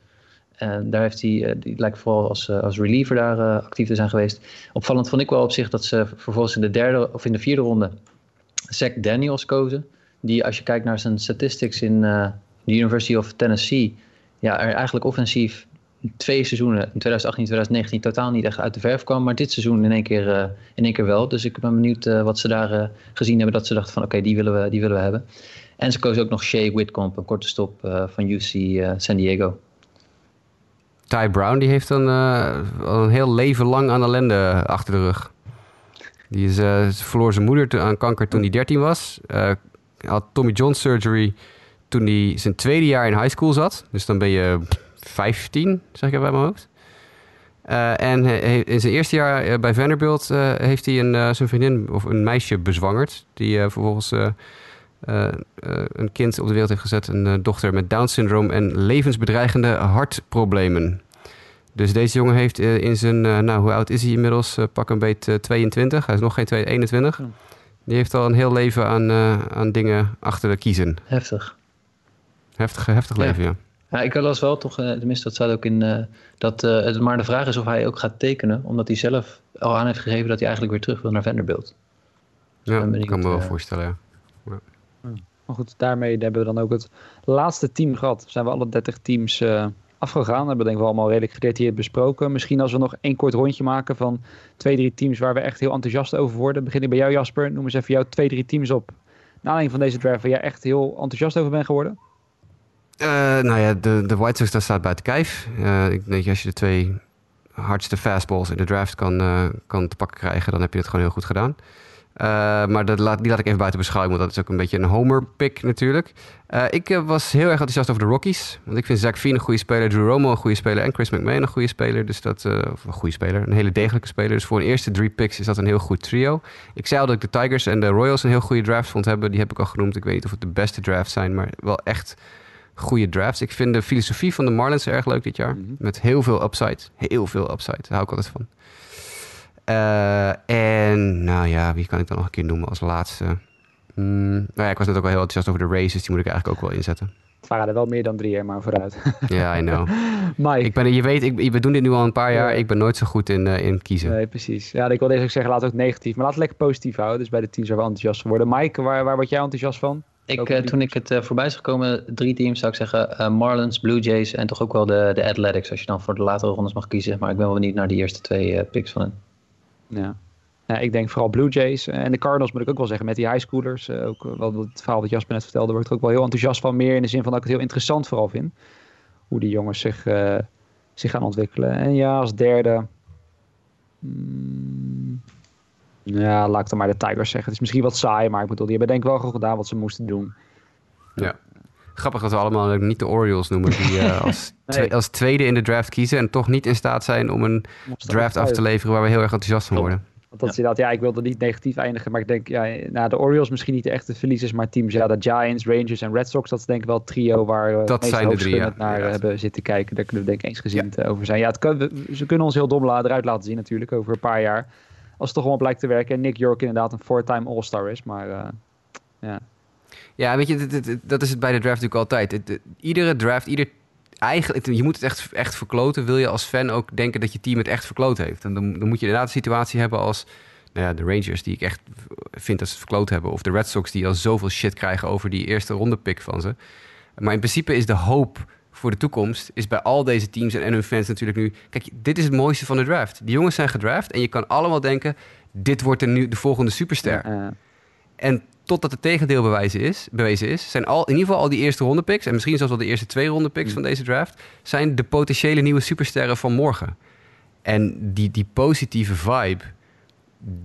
En daar heeft hij, die lijkt vooral als, als reliever daar actief te zijn geweest. Opvallend vond ik wel op zich dat ze vervolgens in de derde of in de vierde ronde Zach Daniels kozen. Die als je kijkt naar zijn statistics in de University of Tennessee, ja, er eigenlijk offensief twee seizoenen, in 2018 en 2019, totaal niet echt uit de verf kwam. Maar dit seizoen in één keer, in één keer wel. Dus ik ben benieuwd wat ze daar gezien hebben. Dat ze dachten van oké, die, willen we, die willen we hebben. En ze kozen ook nog Shea Whitcomb, een korte stop van UC San Diego. Ty Brown die heeft een, uh, een heel leven lang aan ellende achter de rug. Die is, verloor zijn moeder aan kanker toen hij 13 was. had Tommy John surgery toen hij zijn tweede jaar in high school zat. Dus dan ben je 15, zeg ik bij mijn hoofd. en in zijn eerste jaar bij Vanderbilt heeft hij een, zijn vriendin of een meisje bezwangerd. Die vervolgens een kind op de wereld heeft gezet. Een dochter met Down syndroom en levensbedreigende hartproblemen. Dus deze jongen heeft in zijn, nou hoe oud is hij inmiddels? pak een beet 22. Hij is nog geen 2, 21. Die heeft al een heel leven aan, aan dingen achter de kiezen. Heftig. Heftig, heftig leven, ja. ja. Ik las wel toch, tenminste dat staat ook in, dat het maar de vraag is of hij ook gaat tekenen. Omdat hij zelf al aan heeft gegeven dat hij eigenlijk weer terug wil naar Vanderbilt. Ja, ik kan me wel voorstellen, ja. Maar goed, daarmee hebben we dan ook het laatste team gehad. Zijn we alle 30 teams uh, afgegaan. Hebben we denk ik wel allemaal redelijk gedetailleerd besproken. Misschien als we nog één kort rondje maken van twee, drie teams waar we echt heel enthousiast over worden. Begin ik bij jou Jasper. Noem eens even jouw twee, drie teams op. Na aanleiding van deze draft waar jij echt heel enthousiast over bent geworden. Uh, nou ja, de, de White Sox daar staat buiten kijf. Uh, ik denk als je de twee hardste fastballs in de draft kan, uh, kan te pakken krijgen, dan heb je het gewoon heel goed gedaan. Maar dat laat, die laat ik even buiten beschouwing, want dat is ook een beetje een homer-pick natuurlijk. Ik was heel erg enthousiast over de Rockies. Want ik vind Zach Fien een goede speler, Drew Romo een goede speler en Chris McMahon een goede speler. Dus dat, of een goede speler, een hele degelijke speler. Dus voor een eerste drie picks is dat een heel goed trio. Ik zei al dat ik de Tigers en de Royals een heel goede draft vond hebben. Die heb ik al genoemd. Ik weet niet of het de beste drafts zijn, maar wel echt goede drafts. Ik vind de filosofie van de Marlins erg leuk dit jaar. Mhm. Met heel veel upside. Heel veel upside. Daar hou ik altijd van. Uh, en nou ja, wie kan ik dan nog een keer noemen als laatste? Mm, nou ja, ik was net ook wel heel enthousiast over de races. Die moet ik eigenlijk ook wel inzetten. Het waren er wel meer dan drie, maar vooruit. Ja, I know. Mike. Ik ben, je weet, ik, we doen dit nu al een paar jaar. Ja. Ik ben nooit zo goed in, eh, in kiezen. Nee, precies. Ja, ik wil deze ook zeggen, laat het ook negatief. Maar laat het lekker positief houden. Dus bij de teams waar we enthousiast worden. Mike, waar, waar word jij enthousiast van? Ik, eh, toen ik het eh, voorbij zag komen, drie teams zou ik zeggen eh, Marlins, Blue Jays en toch ook wel de, de Athletics. Als je dan voor de latere rondes mag kiezen. Maar ik ben wel benieuwd naar die eerste twee picks van hen. Ja. ja. Ik denk vooral Blue Jays. En de Cardinals moet ik ook wel zeggen, met die highschoolers. ook wel het verhaal dat Jasper net vertelde, word ik er ook wel heel enthousiast van. Meer in de zin van dat ik het heel interessant vooral vind. Hoe die jongens zich, zich gaan ontwikkelen. En ja, als derde... hmm, ja, laat ik dan maar de Tigers zeggen. Het is misschien wat saai, maar ik bedoel, die hebben denk ik wel gewoon gedaan wat ze moesten doen. Ja. Grappig dat we allemaal niet de Orioles noemen. Die eh, als, Nee. twe- als tweede in de draft kiezen. En toch niet in staat zijn om een draft af te leveren waar we heel erg enthousiast van worden. Want dat is inderdaad, ja, ik wilde niet negatief eindigen, maar ik denk, ja, nou, de Orioles misschien niet de echte verliezers, maar teams, ja, de Giants, Rangers en Red Sox, dat is denk ik wel het trio waar we Dat zijn de drie, ja, naar eh, hebben zitten kijken. Daar kunnen we denk ik eensgezind over zijn. Ja, het kan, ze kunnen ons heel dom eruit laten zien natuurlijk over een paar jaar. Als het toch gewoon blijkt te werken en Nick York inderdaad een four-time All-Star is, maar eh, ja. Ja, weet je, dit- dat is het bij de draft natuurlijk altijd. Iedere draft, ieder eigenlijk, je moet het echt, echt verkloten. Wil je als fan ook denken dat je team het echt verkloot heeft? En dan, dan moet je inderdaad een situatie hebben als nou ja, de Rangers, die ik echt vind dat ze verkloot hebben. Of de Red Sox, die al zoveel shit krijgen over die eerste ronde pick van ze. Maar in principe is de hoop voor de toekomst, is bij al deze teams en hun fans natuurlijk nu... Kijk, dit is het mooiste van de draft. Die jongens zijn gedraft en je kan allemaal denken... dit wordt de, nu, de volgende superster. En totdat het tegendeel bewijzen is, bewezen is, zijn al, in ieder geval al die eerste ronde picks, en misschien zelfs wel de eerste twee ronde picks Mm. van deze draft, zijn de potentiële nieuwe supersterren van morgen. En die, die positieve vibe,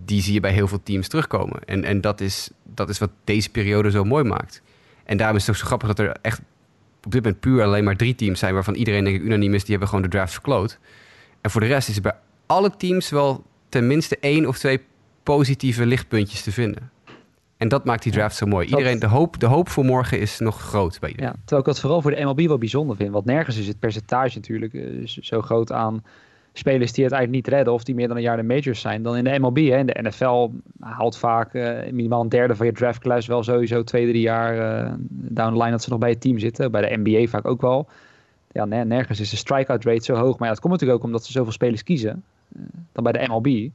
die zie je bij heel veel teams terugkomen. En, en dat, is, dat is wat deze periode zo mooi maakt. En daarom is het ook zo grappig dat er echt op dit moment puur alleen maar drie teams zijn waarvan iedereen denk ik unaniem is, die hebben gewoon de draft verkloot. En voor de rest is er bij alle teams wel tenminste één of twee positieve lichtpuntjes te vinden. En dat maakt die draft zo mooi. Iedereen, de hoop, de hoop voor morgen is nog groot bij iedereen. Ja, terwijl ik dat vooral voor de MLB wel bijzonder vind. Want nergens is het percentage natuurlijk eh, zo groot aan spelers die het eigenlijk niet redden of die meer dan een jaar de majors zijn dan in de MLB. Hè. In de NFL haalt vaak eh, minimaal een derde van je draftclass wel sowieso twee, drie jaar eh, down the line dat ze nog bij het team zitten. Bij de NBA vaak ook wel. Ja, ner- nergens is de strikeout rate zo hoog. Maar ja, het komt natuurlijk ook omdat ze zoveel spelers kiezen eh, dan bij de MLB.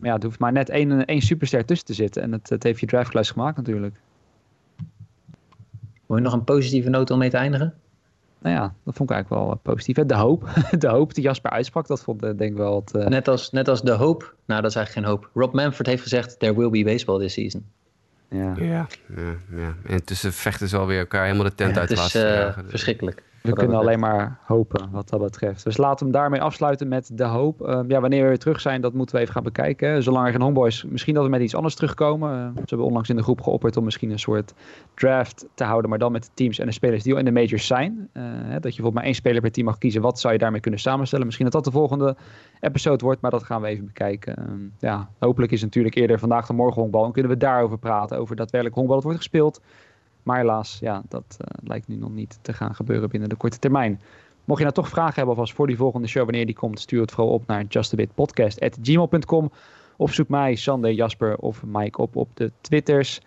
Maar ja, het hoeft maar net één, één superster tussen te zitten. En het heeft je draftclass gemaakt natuurlijk. Wil je nog een positieve noot om mee te eindigen? Nou ja, dat vond ik eigenlijk wel eh, positief. hè. De hoop. De hoop die Jasper uitsprak, dat vond ik denk ik wel het... eh, Net als, net als de hoop. Nou, dat is eigenlijk geen hoop. Rob Manfred heeft gezegd, there will be baseball this season. ja. Ja. Ja, ja. En intussen vechten ze alweer elkaar helemaal de tent Ja, uit het is eh, verschrikkelijk. We kunnen alleen maar hopen wat dat betreft. Dus laten we hem daarmee afsluiten met de hoop. Eh, ja, wanneer we weer terug zijn, dat moeten we even gaan bekijken. Zolang er geen homeboys, misschien dat we met iets anders terugkomen. Eh, ze hebben onlangs in de groep geopperd om misschien een soort draft te houden, maar dan met de teams en de spelers die al in de majors zijn. Eh, hè, dat je bijvoorbeeld maar één speler per team mag kiezen. Wat zou je daarmee kunnen samenstellen? Misschien dat dat de volgende episode wordt, maar dat gaan we even bekijken. Ja, hopelijk is het natuurlijk eerder vandaag dan morgen honkbal. Dan kunnen we daarover praten, over daadwerkelijk honkbal dat wordt gespeeld. Maar helaas, ja, dat eh, lijkt nu nog niet te gaan gebeuren binnen de korte termijn. Mocht je nou toch vragen hebben alvast voor die volgende show, wanneer die komt, stuur het vooral op naar justabitpodcast.gmail.com of zoek mij, Sander, Jasper of Mike op op de Twitters.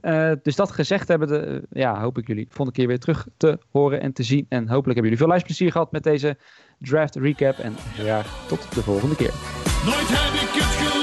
Eh, dus dat gezegd hebben, de, eh, ja, hoop ik jullie volgende keer weer terug te horen en te zien. En hopelijk hebben jullie veel luisterplezier gehad met deze draft recap. En ja, tot de volgende keer. Nooit heb ik het